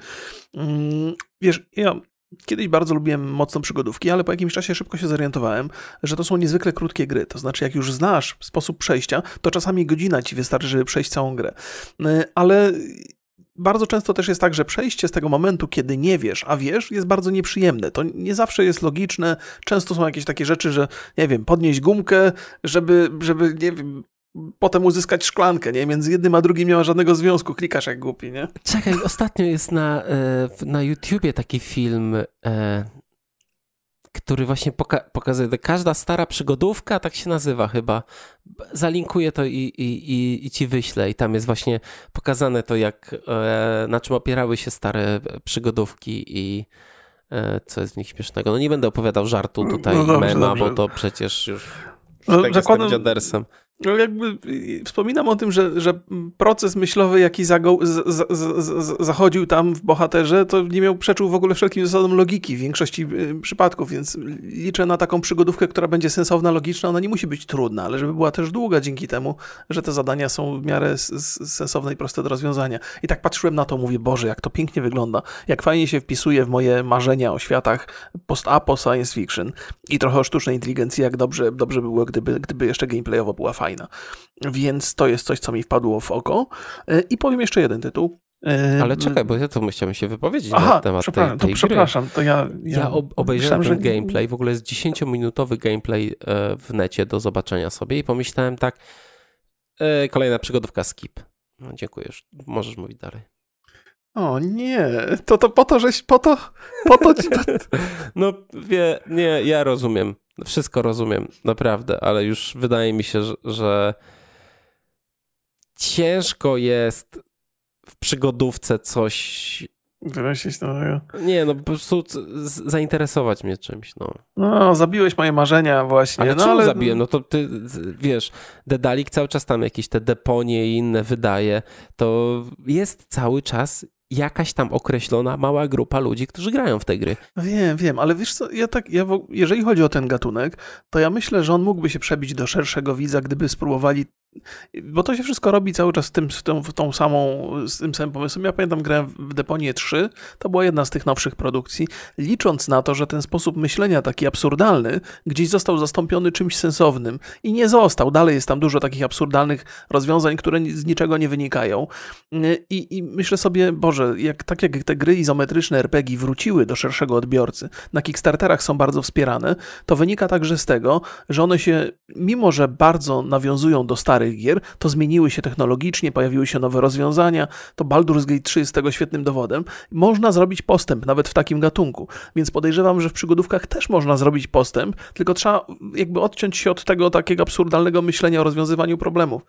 Mm, wiesz, ja Kiedyś bardzo lubiłem mocno przygodówki, ale po jakimś czasie szybko się zorientowałem, że to są niezwykle krótkie gry. To znaczy, jak już znasz sposób przejścia, to czasami godzina ci wystarczy, żeby przejść całą grę. Y, ale bardzo często też jest tak, że przejście z tego momentu, kiedy nie wiesz, a wiesz, jest bardzo nieprzyjemne. To nie zawsze jest logiczne. Często są jakieś takie rzeczy, że nie wiem, podnieść gumkę, żeby, żeby nie wiem, potem uzyskać szklankę, nie? Między jednym a drugim nie ma żadnego związku, klikasz jak głupi, nie? Czekaj, ostatnio jest na, e, na YouTubie taki film, e, który właśnie poka pokazuje, każda stara przygodówka, tak się nazywa chyba, zalinkuję to i, i, i, i ci wyślę i tam jest właśnie pokazane to, jak, e, na czym opierały się stare przygodówki i e, co jest w nich śmiesznego. No nie będę opowiadał żartu tutaj, no dobrze, mema, dobrze. bo to przecież już no, tak zakładam. No jakby wspominam o tym, że, że proces myślowy, jaki zago, z, z, z, zachodził tam w bohaterze, to nie miał przeczył w ogóle wszelkim zasadom logiki w większości y, przypadków, więc liczę na taką przygodówkę, która będzie sensowna, logiczna. Ona nie musi być trudna, ale żeby była też długa dzięki temu, że te zadania są w miarę sensowne i proste do rozwiązania. I tak patrzyłem na to, mówię, Boże, jak to pięknie wygląda, jak fajnie się wpisuje w moje marzenia o światach post-apo, science fiction i trochę o sztucznej inteligencji, jak dobrze, dobrze by było, gdyby, gdyby jeszcze gameplayowo była fajna fajna. Więc to jest coś, co mi wpadło w oko. E, I powiem jeszcze jeden tytuł. E, Ale czekaj, bo ja to chciałem się wypowiedzieć Aha, na temat przepraszam, tej, tej to przepraszam, to ja... Ja, ja obejrzałem myślałem, ten że... gameplay, w ogóle jest 10-minutowy gameplay e, w necie do zobaczenia sobie i pomyślałem tak, kolejna przygodówka skip. No, dziękuję, już możesz mówić dalej. O nie, to, to po to, żeś, po to, po to ci... no wie, nie, ja rozumiem. Wszystko rozumiem, naprawdę, ale już wydaje mi się, że, że ciężko jest w przygodówce coś Wymyślić nowego. Nie, no po prostu zainteresować mnie czymś, no. No, zabiłeś moje marzenia właśnie. Ale no, czemu ale... zabiłem? No to ty, wiesz, Dedalik cały czas tam jakieś te deponie i inne wydaje, to jest cały czas jakaś tam określona mała grupa ludzi, którzy grają w te gry. Wiem, wiem, ale wiesz co, ja tak, ja jeżeli chodzi o ten gatunek, to ja myślę, że on mógłby się przebić do szerszego widza, gdyby spróbowali bo to się wszystko robi cały czas w tym, w tą, tą samą, z tym samym pomysłem. Ja pamiętam grę w Deponie 3, to była jedna z tych nowszych produkcji, licząc na to, że ten sposób myślenia taki absurdalny gdzieś został zastąpiony czymś sensownym i nie został. Dalej jest tam dużo takich absurdalnych rozwiązań, które z niczego nie wynikają. I, i myślę sobie, Boże, jak, tak jak te gry izometryczne RPG wróciły do szerszego odbiorcy, na Kickstarterach są bardzo wspierane, to wynika także z tego, że one się, mimo że bardzo nawiązują do starych starych gier, to zmieniły się technologicznie, pojawiły się nowe rozwiązania. To Baldur's Gate 3 jest tego świetnym dowodem. Można zrobić postęp nawet w takim gatunku, więc podejrzewam, że w przygodówkach też można zrobić postęp, tylko trzeba jakby odciąć się od tego takiego absurdalnego myślenia o rozwiązywaniu problemów.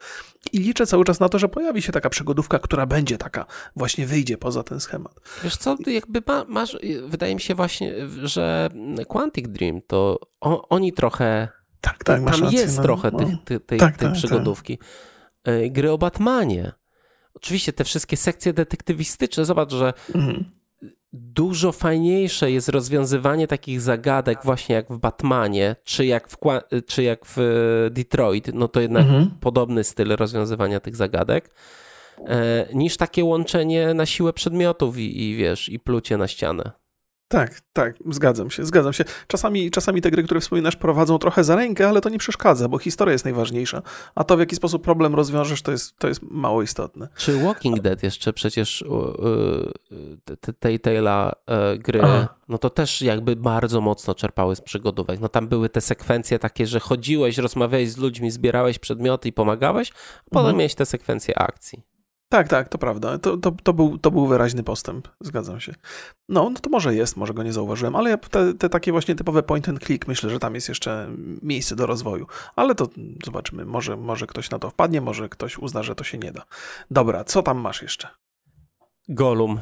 I liczę cały czas na to, że pojawi się taka przygodówka, która będzie taka, właśnie wyjdzie poza ten schemat. Wiesz co, jakby ma, masz, wydaje mi się właśnie, że Quantic Dream to on, oni trochę tak, tak, Tam rację, jest no, trochę no. Tych, tej, tej, tak, tej tak, przygodówki. Tak. Gry o Batmanie. Oczywiście te wszystkie sekcje detektywistyczne, zobacz, że mhm. dużo fajniejsze jest rozwiązywanie takich zagadek właśnie jak w Batmanie, czy jak w, czy jak w Detroit, no to jednak mhm. podobny styl rozwiązywania tych zagadek, e, niż takie łączenie na siłę przedmiotów i, i wiesz, i plucie na ścianę. Tak, tak, zgadzam się, zgadzam się. Czasami, czasami te gry, które wspominasz, prowadzą trochę za rękę, ale to nie przeszkadza, bo historia jest najważniejsza. A to, w jaki sposób problem rozwiążesz, to jest, to jest mało istotne. Czy Walking Dead jeszcze przecież tej Telltale'a e, gry, Aha. no to też jakby bardzo mocno czerpały z przygodówek. No tam były te sekwencje takie, że chodziłeś, rozmawiałeś z ludźmi, zbierałeś przedmioty i pomagałeś, a potem mhm. miałeś te sekwencje akcji. Tak, tak, to prawda. To, to, to, był, to był wyraźny postęp, zgadzam się. No, no to może jest, może go nie zauważyłem, ale te, te takie właśnie typowe point and click, myślę, że tam jest jeszcze miejsce do rozwoju. Ale to zobaczymy, może, może ktoś na to wpadnie, może ktoś uzna, że to się nie da. Dobra, co tam masz jeszcze? Golum.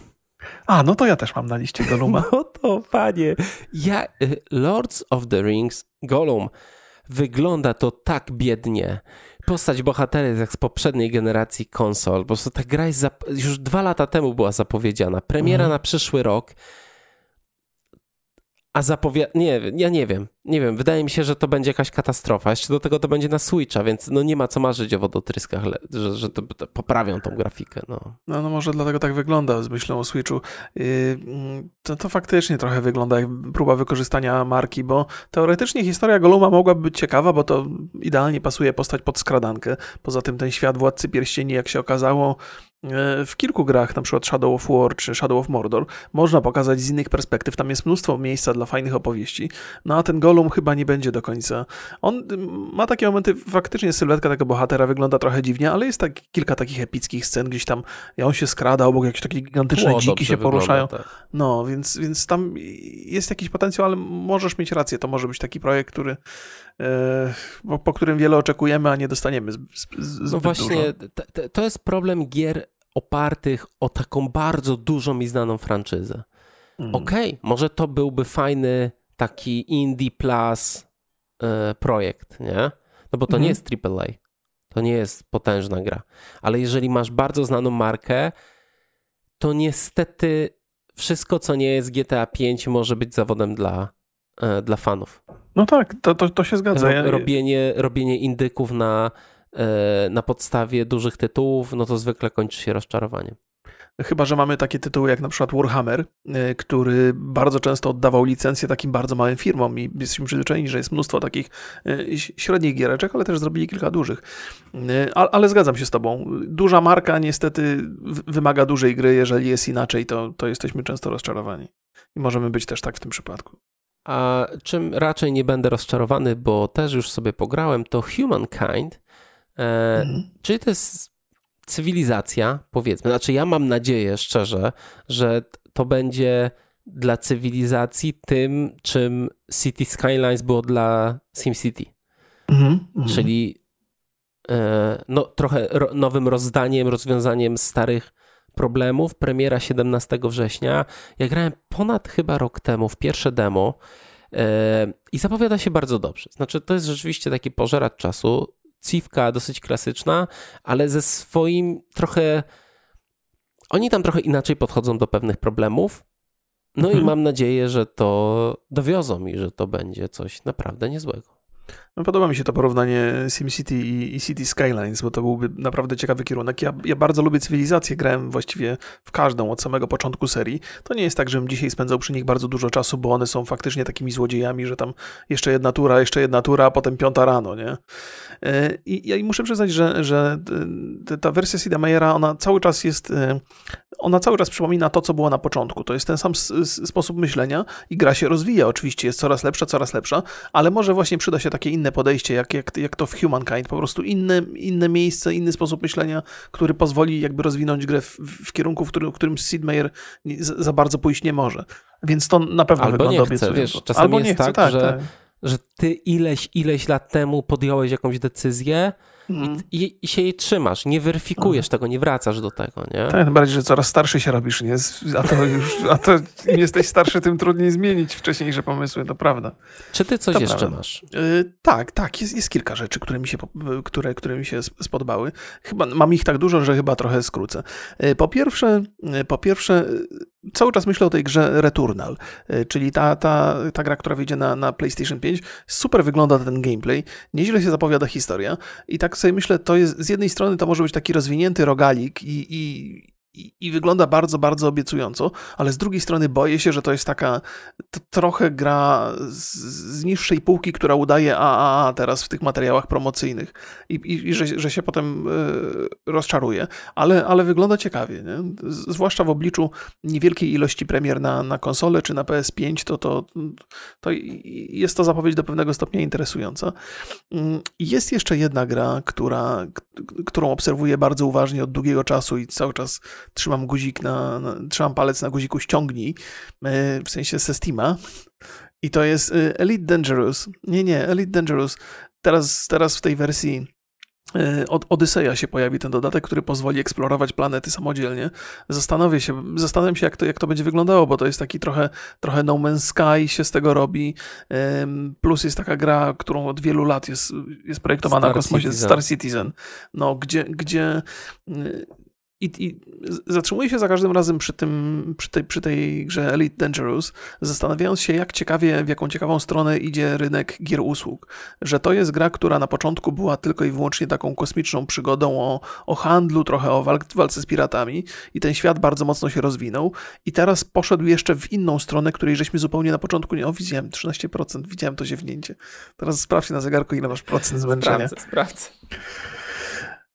A, no to ja też mam na liście Goluma. No to panie, ja, y, Lords of the Rings, Golum, wygląda to tak biednie postać bohatera jest jak z poprzedniej generacji konsol. Po prostu ta gra jest już dwa lata temu była zapowiedziana. Premiera mhm. na przyszły rok. A zapowiada... Nie, ja nie wiem. Nie wiem. Wydaje mi się, że to będzie jakaś katastrofa. Jeszcze do tego to będzie na Switcha, więc no nie ma co marzyć o wodotryskach, że, że to, to poprawią tą grafikę. No. no. No, może dlatego tak wygląda z myślą o Switchu. Yy, to, to faktycznie trochę wygląda jak próba wykorzystania marki, bo teoretycznie historia Goluma mogłaby być ciekawa, bo to idealnie pasuje postać pod skradankę. Poza tym ten świat Władcy Pierścieni, jak się okazało, w kilku grach, na przykład Shadow of War czy Shadow of Mordor, można pokazać z innych perspektyw. Tam jest mnóstwo miejsca dla fajnych opowieści. No a ten Gollum chyba nie będzie do końca. On ma takie momenty, faktycznie sylwetka tego bohatera wygląda trochę dziwnie, ale jest tak, kilka takich epickich scen, gdzieś tam on się skrada obok jakieś takie gigantyczne Tło dziki się poruszają. Tak. No, więc, więc tam jest jakiś potencjał, ale możesz mieć rację, to może być taki projekt, który e, po, po, którym wiele oczekujemy, a nie dostaniemy z, z, No właśnie, to jest problem gier opartych o taką bardzo dużą i znaną franczyzę. Mm. Okej, okay, może to byłby fajny taki indie plus e, projekt, nie? No bo to mm. nie mhm. jest AAA. To nie jest potężna gra. Ale jeżeli masz bardzo znaną markę, to niestety wszystko, co nie jest GTA 5, może być zawodem dla, e, dla fanów. No tak, to, to, to się zgadza. Robienie, robienie indyków na, na podstawie dużych tytułów, no to zwykle kończy się rozczarowaniem. Chyba, że mamy takie tytuły jak na przykład Warhammer, y, który bardzo często oddawał licencję takim bardzo małym firmom i jesteśmy przyzwyczajeni, że jest mnóstwo takich y, średnich giereczek, ale też zrobili kilka dużych. Ale zgadzam się z tobą. Duża marka niestety wymaga dużej gry, jeżeli jest inaczej, to, to jesteśmy często rozczarowani. I możemy być też tak w tym przypadku. A czym raczej nie będę rozczarowany, bo też już sobie pograłem, to Humankind. E, mhm. Czyli to jest cywilizacja, powiedzmy, znaczy ja mam nadzieję szczerze, że to będzie dla cywilizacji tym, czym City Skylines było dla SimCity. Mhm, mhm. Czyli e, no, trochę nowym rozdaniem, rozwiązaniem starych problemów. Premiera 17 września. Ja grałem ponad chyba rok temu w pierwsze demo e, i zapowiada się bardzo dobrze. Znaczy, to jest rzeczywiście taki pożeracz czasu cywka dosyć klasyczna, ale ze swoim trochę. Oni tam trochę inaczej podchodzą do pewnych problemów. No mhm. i mam nadzieję, że to dowiozą i że to będzie coś naprawdę niezłego. No, podoba mi się to porównanie SimCity i, i City Skylines, bo to byłby naprawdę ciekawy kierunek. Ja, ja, bardzo lubię cywilizację, grałem właściwie w każdą od samego początku serii. To nie jest tak, żebym dzisiaj spędzał przy nich bardzo dużo czasu, bo one są faktycznie takimi złodziejami, że tam jeszcze jedna tura, jeszcze jedna tura, a potem piąta rano, nie? E, I ja muszę przyznać, że, że ta wersja Sida ona cały czas jest, e, ona cały czas przypomina to, co było na początku. To jest ten sam sposób myślenia i gra się rozwija. Oczywiście jest coraz lepsza, coraz lepsza, ale może właśnie przyda się takie inne podejście, jak, jak, jak to w Humankind. Po prostu inne, inne miejsce, inny sposób myślenia, który pozwoli jakby rozwinąć grę w, w kierunku, w którym, w którym Sid Meier za bardzo pójść nie może. Więc to na pewno Albo wygląda nie chce, wiesz, czasami Albo jest tak, tak, że, tak. że ty ileś, ileś lat temu podjąłeś jakąś decyzję, Mm. I, I, się jej trzymasz, nie weryfikujesz tego, nie wracasz do tego, nie? Tak, bardziej, że coraz starszy się robisz, nie? A to już, a to im jesteś starszy, tym trudniej zmienić wcześniejsze pomysły, to prawda. Czy ty coś to jeszcze prawda. masz? Yy, tak, tak, jest, jest kilka rzeczy, które mi, się, które, które mi się spodobały. Chyba mam ich tak dużo, że chyba trochę skrócę. Yy, po pierwsze, yy, po pierwsze cały czas myślę o tej grze Returnal, e, czyli ta, ta, ta gra, która wyjdzie na, na PlayStation 5. Super wygląda ten gameplay, nieźle się zapowiada historia i tak sobie myślę, to jest z jednej strony to może być taki rozwinięty rogalik i, i i, wygląda bardzo, bardzo obiecująco, ale z drugiej strony boję się, że to jest taka trochę gra z, z, niższej półki, która udaje AAA teraz w tych materiałach promocyjnych i, i, i że, że, się potem y, rozczaruje, ale, ale wygląda ciekawie, nie? zwłaszcza w obliczu niewielkiej ilości premier na, na konsolę czy na PS5, to, to, to jest to zapowiedź do pewnego stopnia interesująca. Mm, jest jeszcze jedna gra, która, którą obserwuję bardzo uważnie od długiego czasu i cały czas trzymam guzik na, na trzymam palec na guziku ściągnij, e, w sensie ze Steama. I to jest e, Elite Dangerous. Nie, nie, Elite Dangerous. Teraz, teraz w tej wersji e, od Odyseja się pojawi ten dodatek, który pozwoli eksplorować planety samodzielnie. Zastanowię się, zastanawiam się, jak to, jak to będzie wyglądało, bo to jest taki trochę, trochę No Man's Sky się z tego robi. Plus jest taka gra, którą od wielu lat jest, jest projektowana Star w kosmosie, Citizen. Star Citizen, no, gdzie, gdzie i, I zatrzymuję się za każdym razem przy, tym, przy, tej, przy tej grze Elite Dangerous, zastanawiając się, jak ciekawie, w jaką ciekawą stronę idzie rynek gier usług. Że to jest gra, która na początku była tylko i wyłącznie taką kosmiczną przygodą o, o handlu, trochę o walce z piratami, i ten świat bardzo mocno się rozwinął. I teraz poszedł jeszcze w inną stronę, której żeśmy zupełnie na początku nie. O, widziałem 13%, widziałem to ziewnięcie. Teraz sprawdź na zegarku, ile masz procent zmęczenia. Sprawdzę, sprawdzę.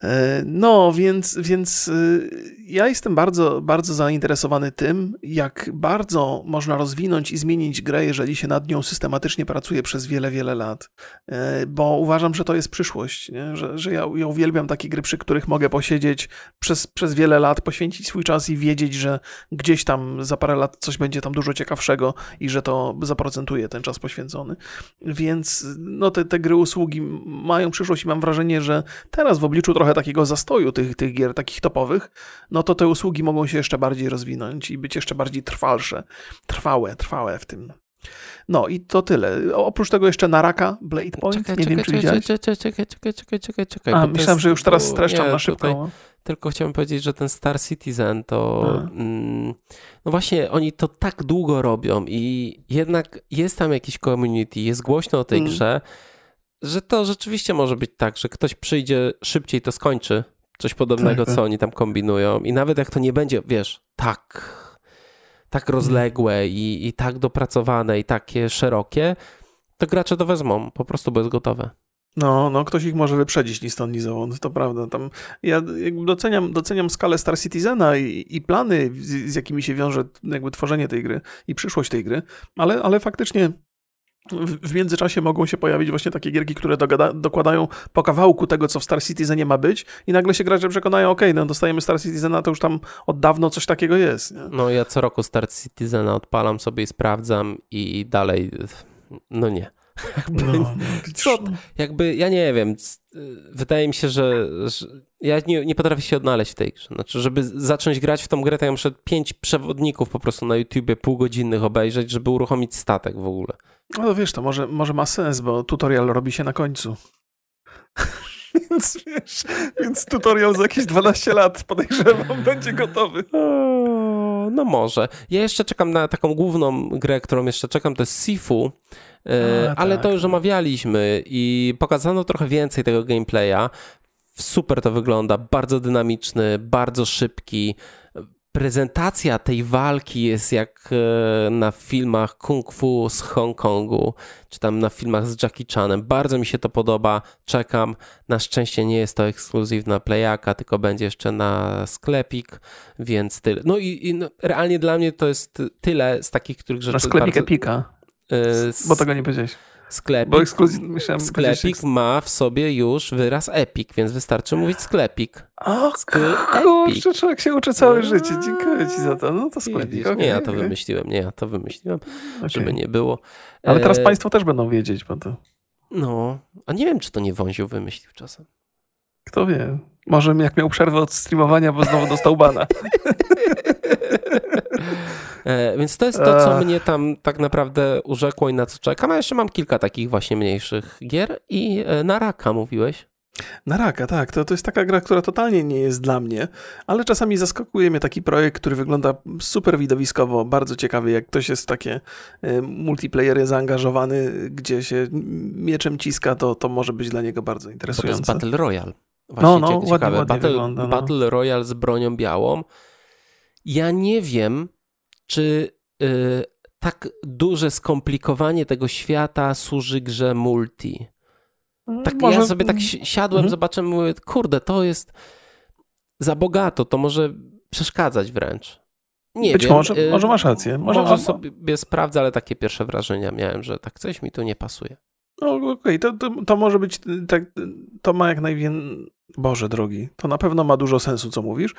E, no, więc, więc y, ja jestem bardzo, bardzo zainteresowany tym, jak bardzo można rozwinąć i zmienić grę, jeżeli się nad nią systematycznie pracuje przez wiele, wiele lat. E, bo uważam, że to jest przyszłość, nie? że, że ja, ja uwielbiam takie gry, przy których mogę posiedzieć przez, przez wiele lat, poświęcić swój czas i wiedzieć, że gdzieś tam za parę lat coś będzie tam dużo ciekawszego i że to zaprocentuje ten czas poświęcony. Więc no, te, te gry usługi mają przyszłość i mam wrażenie, że teraz w obliczu trochę takiego zastoju tych, tych gier takich topowych, no to te usługi mogą się jeszcze bardziej rozwinąć i być jeszcze bardziej trwalsze, trwałe, trwałe w tym. No i to tyle. Oprócz tego jeszcze Naraka, Blade Point, czekaj, nie czekaj, wiem czy widziałeś. Czekaj, czekaj, czekaj, czekaj, czekaj, czekaj. A, myślałem, jest, że już teraz streszczam nie, na szybko. Tutaj, tylko chciałem powiedzieć, że ten Star Citizen to mm, no właśnie oni to tak długo robią i jednak jest tam jakiś community, jest głośno o tej mm. grze, że to rzeczywiście może być tak, że ktoś przyjdzie szybciej, to skończy coś podobnego, tak, co tak. oni tam kombinują. I nawet jak to nie będzie, wiesz, tak, tak rozległe i, i tak dopracowane i takie szerokie, to gracze to wezmą, po prostu bo jest gotowe. No, no, ktoś ich może wyprzedzić ni stąd, ni zowąd, to prawda. Tam ja doceniam, doceniam skalę Star Citizena i, i plany, z, z, jakimi się wiąże jakby tworzenie tej gry i przyszłość tej gry, ale, ale faktycznie w międzyczasie mogą się pojawić właśnie takie gierki, które dogada, dokładają po kawałku tego, co w Star Citizenie ma być i nagle się gracze przekonają, ok, no dostajemy Star Citizena, to już tam od dawno coś takiego jest. Nie? No ja co roku Star Citizena odpalam sobie i sprawdzam i dalej, no nie. Jakby, no, co, jakby, ja nie wiem, wydaje mi się, że, że, ja nie, nie potrafię się odnaleźć w tej grze. Znaczy, żeby zacząć grać w tą grę, to ja muszę pięć przewodników po prostu na YouTubie półgodzinnych obejrzeć, żeby uruchomić statek w ogóle. No wiesz, to może, może ma sens, bo tutorial robi się na końcu. więc wiesz, więc tutorial za jakieś 12 lat podejrzewam będzie gotowy. no może. Ja jeszcze czekam na taką główną grę, którą jeszcze czekam, to jest Sifu, A, ale tak. to już omawialiśmy i pokazano trochę więcej tego gameplaya. Super to wygląda, bardzo dynamiczny, bardzo szybki prezentacja tej walki jest jak e, na filmach kung fu z Hongkongu, czy tam na filmach z Jackie Chanem. Bardzo mi się to podoba, czekam. Na szczęście nie jest to ekskluzyw na Playaka, tylko będzie jeszcze na sklepik, więc tyle. No i, i no, realnie dla mnie to jest tyle z takich, których rzeczy... Na sklepik bardzo... Epika, z... bo tego nie powiedziałeś. Sklepik, Bo ekskluzyw, myślałem, sklepik ma w sobie już wyraz Epic, więc wystarczy mówić sklepik. O kurczę, człowiek się uczy całe życie. Dziękuję ci za to. No to sklepik. Okay, nie ja to okay. wymyśliłem, nie ja to wymyśliłem, okay. żeby nie było. Ale teraz e... państwo też będą wiedzieć, bo to... No, a nie wiem, czy to nie Wąziu wymyślił czasem. Kto wie. Może jak miał przerwę od streamowania, bo znowu dostał bana. E, więc to jest to, co mnie tam tak naprawdę urzekło i na co czekam. A jeszcze mam kilka takich właśnie mniejszych gier i e, na raka mówiłeś. Na raka, tak. To, to jest taka gra, która totalnie nie jest dla mnie, ale czasami zaskakuje mnie taki projekt, który wygląda super widowiskowo, bardzo ciekawy, jak ktoś jest w takie e, multiplayery zaangażowany, gdzie się mieczem ciska, to, to może być dla niego bardzo interesujące. Bo to jest Battle Royale. Właśnie no, no, ciekawe. Ładnie, ładnie Battle, wygląda, no. Battle Royale z bronią białą. Ja nie wiem, czy y, tak duże skomplikowanie tego świata służy grze multi. Mm, tak może... ja sobie tak siadłem, mhm. zobaczyłem, mówię, kurde, to jest za bogato, to może przeszkadzać wręcz. Nie Być wiem. może, y, może masz rację. Może, może sobie sprawdzę, ale takie pierwsze wrażenia miałem, że tak coś mi tu nie pasuje. No okej, okay. to, to, to, może być, tak, to ma jak najwięcej, Boże drogi, to na pewno ma dużo sensu, co mówisz,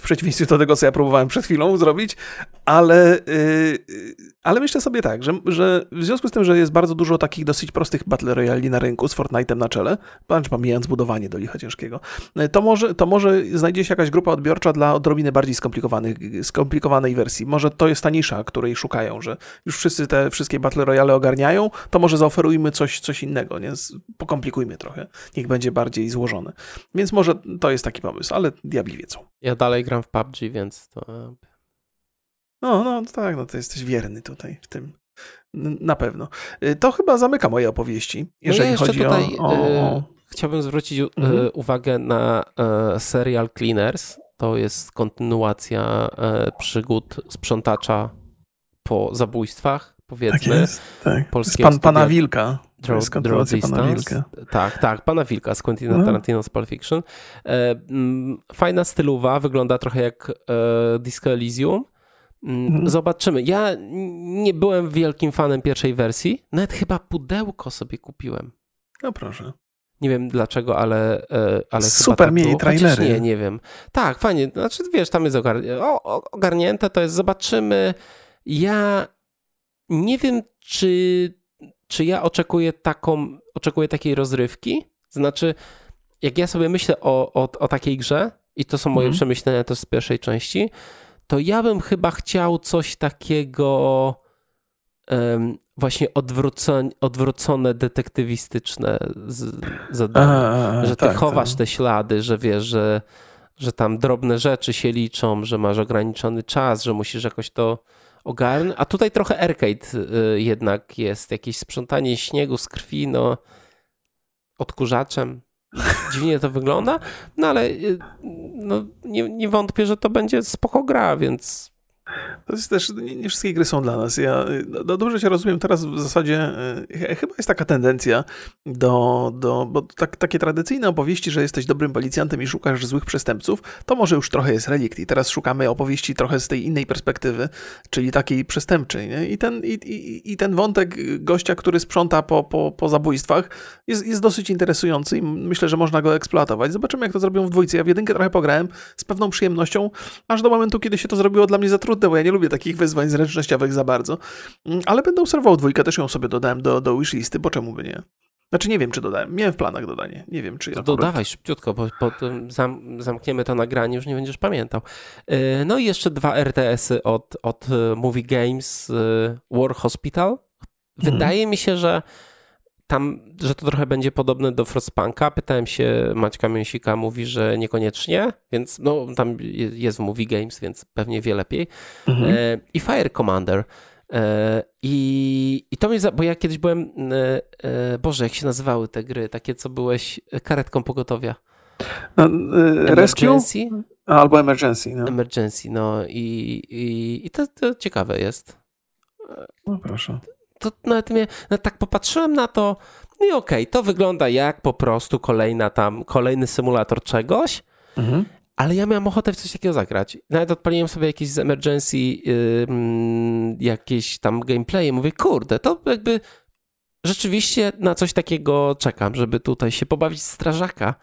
w przeciwieństwie do tego, co ja próbowałem przed chwilą zrobić, ale, yy, ale myślę sobie tak, że, że w związku z tym, że jest bardzo dużo takich dosyć prostych Battle Royale na rynku z Fortnite'em na czele, czy pomijając budowanie do licha ciężkiego, to może, to może znajdzie się jakaś grupa odbiorcza dla odrobiny bardziej skomplikowanych, skomplikowanej wersji. Może to jest ta nisza, której szukają, że już wszyscy te wszystkie Battle Royale ogarniają, to może zaoferujmy coś, coś innego, nie? Pokomplikujmy trochę, niech będzie bardziej złożone. Więc może to jest taki pomysł, ale diabli wiedzą. Ja dalej gram w PUBG, więc to... No, no tak, no to jesteś wierny tutaj w tym. Na pewno. Y, to chyba zamyka moje opowieści, jeżeli no ja chodzi tutaj, o, o... Y, chciałbym zwrócić y, mhm. uwagę na serial Cleaners. To jest kontynuacja przygód sprzątacza po zabójstwach, powiedzmy. Tak jest, tak. Polskiego pan, pana Wilka. Draw, Draw Distance. Tak, tak, Pana Wilka z Quentin no. Tarantino z Pulp Fiction. E, mm, fajna stylowa, wygląda trochę jak e, Disco Elysium. Mm, mhm. Zobaczymy. Ja nie byłem wielkim fanem pierwszej wersji. Nawet chyba pudełko sobie kupiłem. No proszę. Nie wiem dlaczego, ale. E, ale Super tak mieli trailery. Nie, nie wiem. Tak, fajnie. Znaczy, wiesz, tam jest ogarnięte, to jest. Zobaczymy. Ja nie wiem, czy, czy ja oczekuję taką, oczekuję takiej rozrywki. Znaczy, jak ja sobie myślę o, o, o takiej grze, i to są moje mhm. przemyślenia też z pierwszej części, to ja bym chyba chciał coś takiego um, właśnie odwrócone, odwrócone detektywistyczne zadanie. że ty tak, chowasz tak. te ślady, że wiesz, że, że tam drobne rzeczy się liczą, że masz ograniczony czas, że musisz jakoś to ogarnąć. A tutaj trochę arcade y, jednak jest, jakieś sprzątanie śniegu z krwi, no odkurzaczem. Dziwnie to wygląda, no ale y, no, nie, nie wątpię, że to będzie spoko gra, więc to jest też, nie, nie, wszystkie gry są dla nas. Ja no, dobrze się rozumiem, teraz w zasadzie e, chyba jest taka tendencja do, do bo tak, takie tradycyjne opowieści, że jesteś dobrym policjantem i szukasz złych przestępców, to może już trochę jest relikt i teraz szukamy opowieści trochę z tej innej perspektywy, czyli takiej przestępczej. Nie? I, ten, i, i, I ten wątek gościa, który sprząta po, po, po zabójstwach jest, jest dosyć interesujący i myślę, że można go eksploatować. Zobaczymy, jak to zrobią w dwójce. Ja w jedynkę trochę pograłem z pewną przyjemnością, aż do momentu, kiedy się to zrobiło dla mnie za trudne, bo ja nie lubię takich wyzwań zręcznościowych za bardzo. Mm, ale będę obserwował dwójkę, też ją sobie dodałem do, do wishlisty, bo czemu by nie? Znaczy nie wiem, czy dodałem. Miałem w planach dodanie. Nie wiem, czy... To akurat... dodawaj szybciutko, bo potem zam, zamkniemy to nagranie, już nie będziesz pamiętał. E, no i jeszcze dwa RTS-y od, od e, Movie Games e, War Hospital. Mhm. Wydaje mhm. mi się, że tam, że to trochę będzie podobne do Frostpunka. Pytałem się Maćka Mięsika, mówi, że niekoniecznie, więc no tam jest w Movie Games, więc pewnie wie lepiej. Mhm. E, I Fire Commander. E, I, I to mnie, za, bo ja kiedyś byłem, e, e Boże, jak się nazywały te gry, takie co byłeś karetką pogotowia. No, e, rescue? Albo Emergency. No. Emergency, no i, i, i to, to ciekawe jest. No proszę to nawet mnie, nawet tak popatrzyłem na to no i okej, okay, to wygląda jak po prostu kolejna tam, kolejny symulator czegoś, mhm. ale ja miałem ochotę w coś takiego zagrać. Nawet odpaliłem sobie jakieś z emergency, yy, jakieś tam gameplay mówię, kurde, to jakby rzeczywiście na coś takiego czekam, żeby tutaj się pobawić strażaka.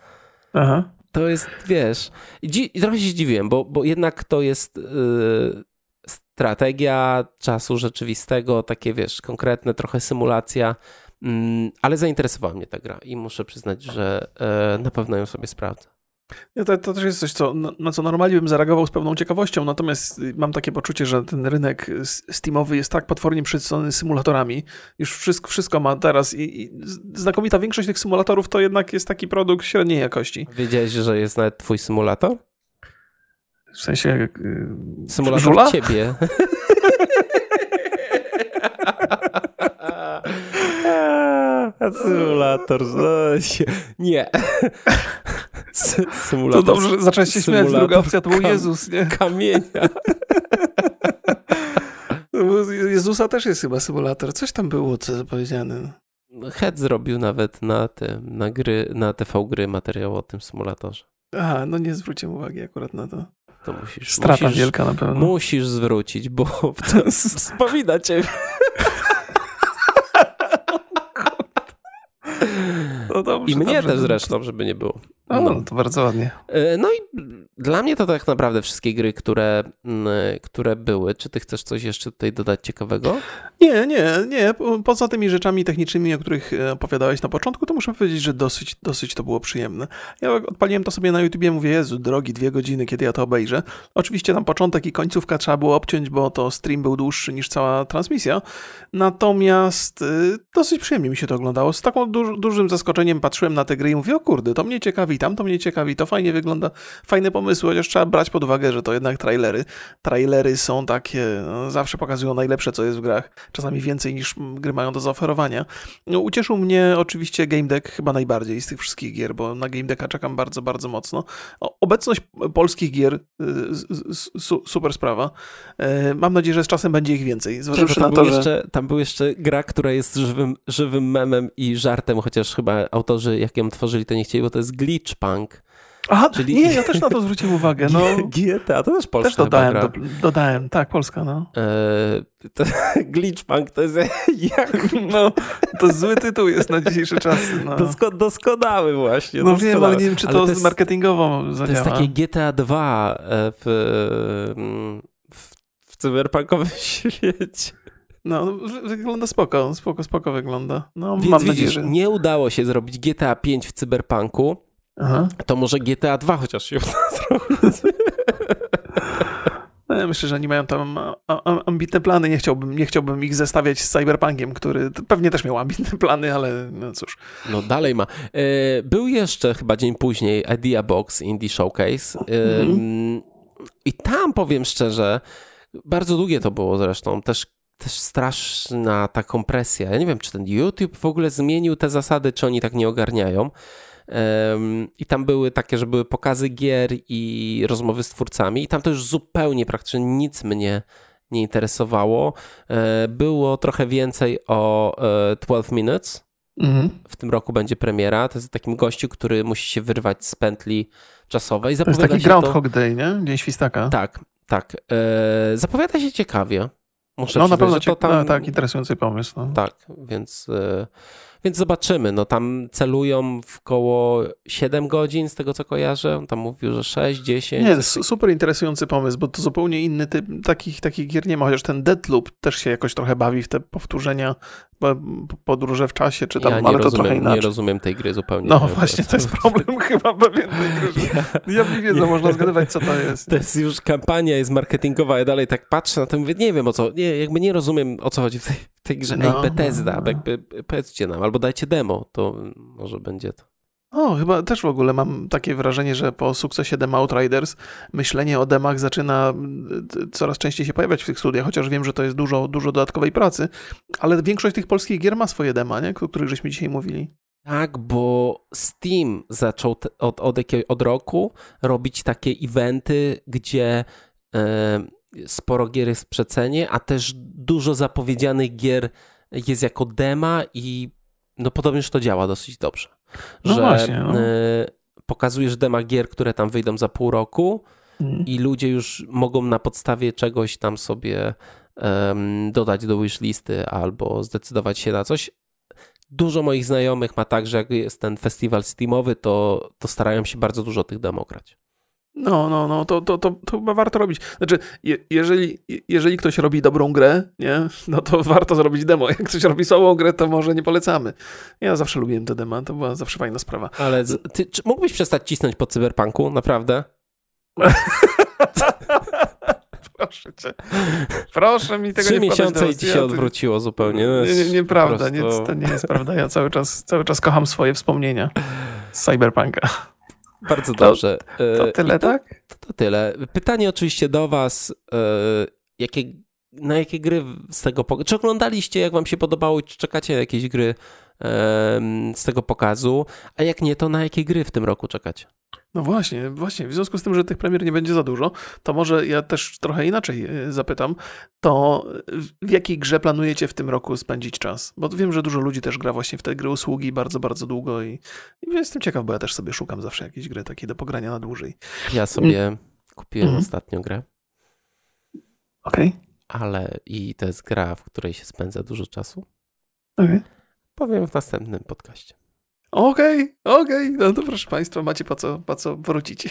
Aha. To jest, wiesz, i trochę się zdziwiłem, bo, bo jednak to jest... Yy, strategia czasu rzeczywistego, takie wiesz, konkretne, trochę symulacja, mm, ale zainteresowała mnie ta gra i muszę przyznać, że e, na pewno ją sobie sprawdzę. Ja, to, to, też jest coś, co, na co normalnie bym zareagował z pewną ciekawością, natomiast mam takie poczucie, że ten rynek Steamowy jest tak potwornie przesycony symulatorami. Już wszystko, wszystko ma teraz i, i, znakomita większość tych symulatorów to jednak jest taki produkt średniej jakości. Wiedziałeś, że jest nawet twój symulator? W sensie. Yy, Symulator żula? ciebie. Symulator. No, nie. Symulator. To dobrze, zacząłeś się śmiać. Druga opcja to był Jezus, nie? Kamienia. Jezusa też jest chyba symulator. Coś tam było, co powiedziane. Head zrobił nawet na tym, na gry, na TV gry materiał o tym symulatorze. Aha, no nie zwróciłem uwagi akurat na to to musisz. Strata musisz, wielka na pewno. Musisz zwrócić, bo to wspomina ciebie. No dobrze, I mnie dobrze, też zresztą, żeby nie było. No, no, to bardzo ładnie. E, no i dla mnie to tak naprawdę wszystkie gry, które, które były. Czy ty chcesz coś jeszcze tutaj dodać ciekawego? Nie, nie, nie. Poza tymi rzeczami technicznymi, o których e, opowiadałeś na początku, to muszę powiedzieć, że dosyć, dosyć to było przyjemne. Ja odpaliłem to sobie na YouTubie, mówię, Jezu, drogi, dwie godziny, kiedy ja to obejrzę. Oczywiście tam początek i końcówka trzeba było obciąć, bo to stream był dłuższy niż cała transmisja. Natomiast e, dosyć przyjemnie mi się to oglądało. Z taką duż, dużym zaskoczeniem patrzyłem na te gry i mówię, o kurde, to mnie ciekawi, tam to mnie ciekawi, to fajnie wygląda, fajne pomysły chociaż trzeba brać pod uwagę, że to jednak trailery. Trailery są takie, no, zawsze pokazują najlepsze, co jest w grach. Czasami więcej niż gry mają do zaoferowania. No, ucieszył mnie oczywiście Game Deck chyba najbardziej z tych wszystkich gier, bo na Game Decka czekam bardzo, bardzo mocno. Obecność polskich gier, y, super sprawa. E, mam nadzieję, że z czasem będzie ich więcej. Zważywszy tam, na to, jeszcze, że... tam był jeszcze gra, która jest żywym, żywym memem i żartem, chociaż chyba autorzy, jak ją tworzyli, to nie chcieli, bo to jest Glitch Punk. Aha, Czyli... nie, ja też na to zwróciłem uwagę. No. GTA, to też polska Też dodałem, do, dodałem, tak, Polska, no. Eee, to, Glitchpunk to jest jak... No, to zły tytuł jest na dzisiejsze czasy. No. Dosko, doskonały właśnie. No doskonały. wiem, ale nie wiem, czy to, to jest, marketingowo zadziała. To jest takie GTA 2 e, w, w, w cyberpunkowym świecie. No, wygląda spoko, spoko, spoko wygląda. No, Więc mam widzisz, nadzieję, że... nie udało się zrobić GTA 5 w cyberpunku, Aha. to może GTA 2 chociaż się uda zrobić. No, ja myślę, że oni mają tam ambitne plany. Nie chciałbym, nie chciałbym ich zestawiać z Cyberpunkiem, który pewnie też miał ambitne plany, ale no cóż. No dalej ma. E, był jeszcze chyba dzień później Idea Box Indie Showcase. Mhm. I tam powiem szczerze, bardzo długie to było zresztą. Też też straszna ta kompresja. Ja nie wiem, czy ten YouTube w ogóle zmienił te zasady, czy oni tak nie ogarniają. I tam były takie, że były pokazy gier i rozmowy z twórcami, i tam to już zupełnie praktycznie nic mnie nie interesowało. E, było trochę więcej o 12 e, Minutes. Mhm. W tym roku będzie premiera. To jest takim gościu, który musi się wyrwać z pętli czasowej. to jest taki Groundhog to... Day, nie? Dzień Świstaka. Tak, tak. E, zapowiada się ciekawie. Muszę no na pewno to tam... no, tak, interesujący pomysł. No. Tak, więc więc zobaczymy. No tam celują w koło 7 godzin, z tego co kojarzę. On tam mówił, że 6, 10. Nie, super interesujący pomysł, bo to zupełnie inny typ takich, takich gier nie ma. Chociaż ten Deadloop też się jakoś trochę bawi w te powtórzenia, podróże w czasie, czy tam, ja ale rozumiem, to trochę inaczej. nie rozumiem tej gry zupełnie. No właśnie, to jest problem chyba pewien tej gry. Ja nie wiedzą, można zgadywać, co to jest. To jest już kampania, jest marketingowa, ja dalej tak patrzę na to mówię, nie wiem o co, nie, jakby nie rozumiem o co chodzi w tej, tej grze. No, Ej, Bethesda, no. jakby powiedzcie nam, albo dajcie demo, to może będzie to. O, chyba też w ogóle mam takie wrażenie, że po sukcesie Dem Outriders myślenie o demach zaczyna coraz częściej się pojawiać w tych studiach, chociaż wiem, że to jest dużo, dużo dodatkowej pracy, ale większość tych polskich gier ma swoje dema, nie? o których żeśmy dzisiaj mówili. Tak, bo Steam zaczął od, od, od roku robić takie eventy, gdzie e, sporo gier jest w przecenie, a też dużo zapowiedzianych gier jest jako dema i no podobnież to działa dosyć dobrze. No że właśnie, no. y, pokazujesz dema gier, które tam wyjdą za pół roku mm. i ludzie już mogą na podstawie czegoś tam sobie um, dodać do wishlisty albo zdecydować się na coś. Dużo moich znajomych ma tak, że jak jest ten festiwal Steamowy, to, to starają się bardzo dużo tych demo grać. No, no, no, to, to, to, to chyba warto robić. Znaczy, je, jeżeli, jeżeli ktoś robi dobrą grę, nie, no to warto zrobić demo. Jak ktoś robi słabą grę, to może nie polecamy. Ja zawsze lubiłem te demo, to była zawsze fajna sprawa. Ale ty, czy mógłbyś przestać cisnąć po cyberpunku, naprawdę? Proszę cię. Proszę mi tego Trzy nie miesiące i ci się odwróciło zupełnie. No nie, nie, nieprawda, prostu... nie, to nie jest prawda. Ja cały czas, cały czas kocham swoje wspomnienia z Cyberpunka. Bardzo dobrze. To, to tyle, to, tak? To, to, tyle. Pytanie oczywiście do Was. E, jakie, na jakie gry z tego? Czy oglądaliście, jak Wam się podobało, czy czekacie na jakieś gry z tego pokazu? A jak nie, to na jakie gry w tym roku czekacie? No właśnie, właśnie. W związku z tym, że tych premier nie będzie za dużo, to może ja też trochę inaczej e, zapytam. To w jakiej grze planujecie w tym roku spędzić czas? Bo wiem, że dużo ludzi też gra właśnie w te gry usługi bardzo, bardzo długo i, i jestem ciekaw, bo ja też sobie szukam zawsze jakiejś gry takiej do pogrania na dłużej. Ja sobie mm. kupiłem mm. ostatnio grę. Okej. Okay. Ale i to jest gra, w której się spędza dużo czasu. Okej. Okay. Powiem w następnym podcaście. Okej, okay, okej, okay. no to proszę Państwa, macie po co, po co wrócić.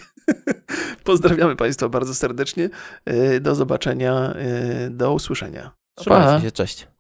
Pozdrawiamy Państwa bardzo serdecznie. Y, do zobaczenia, y, do usłyszenia. Trzymajcie się, cześć.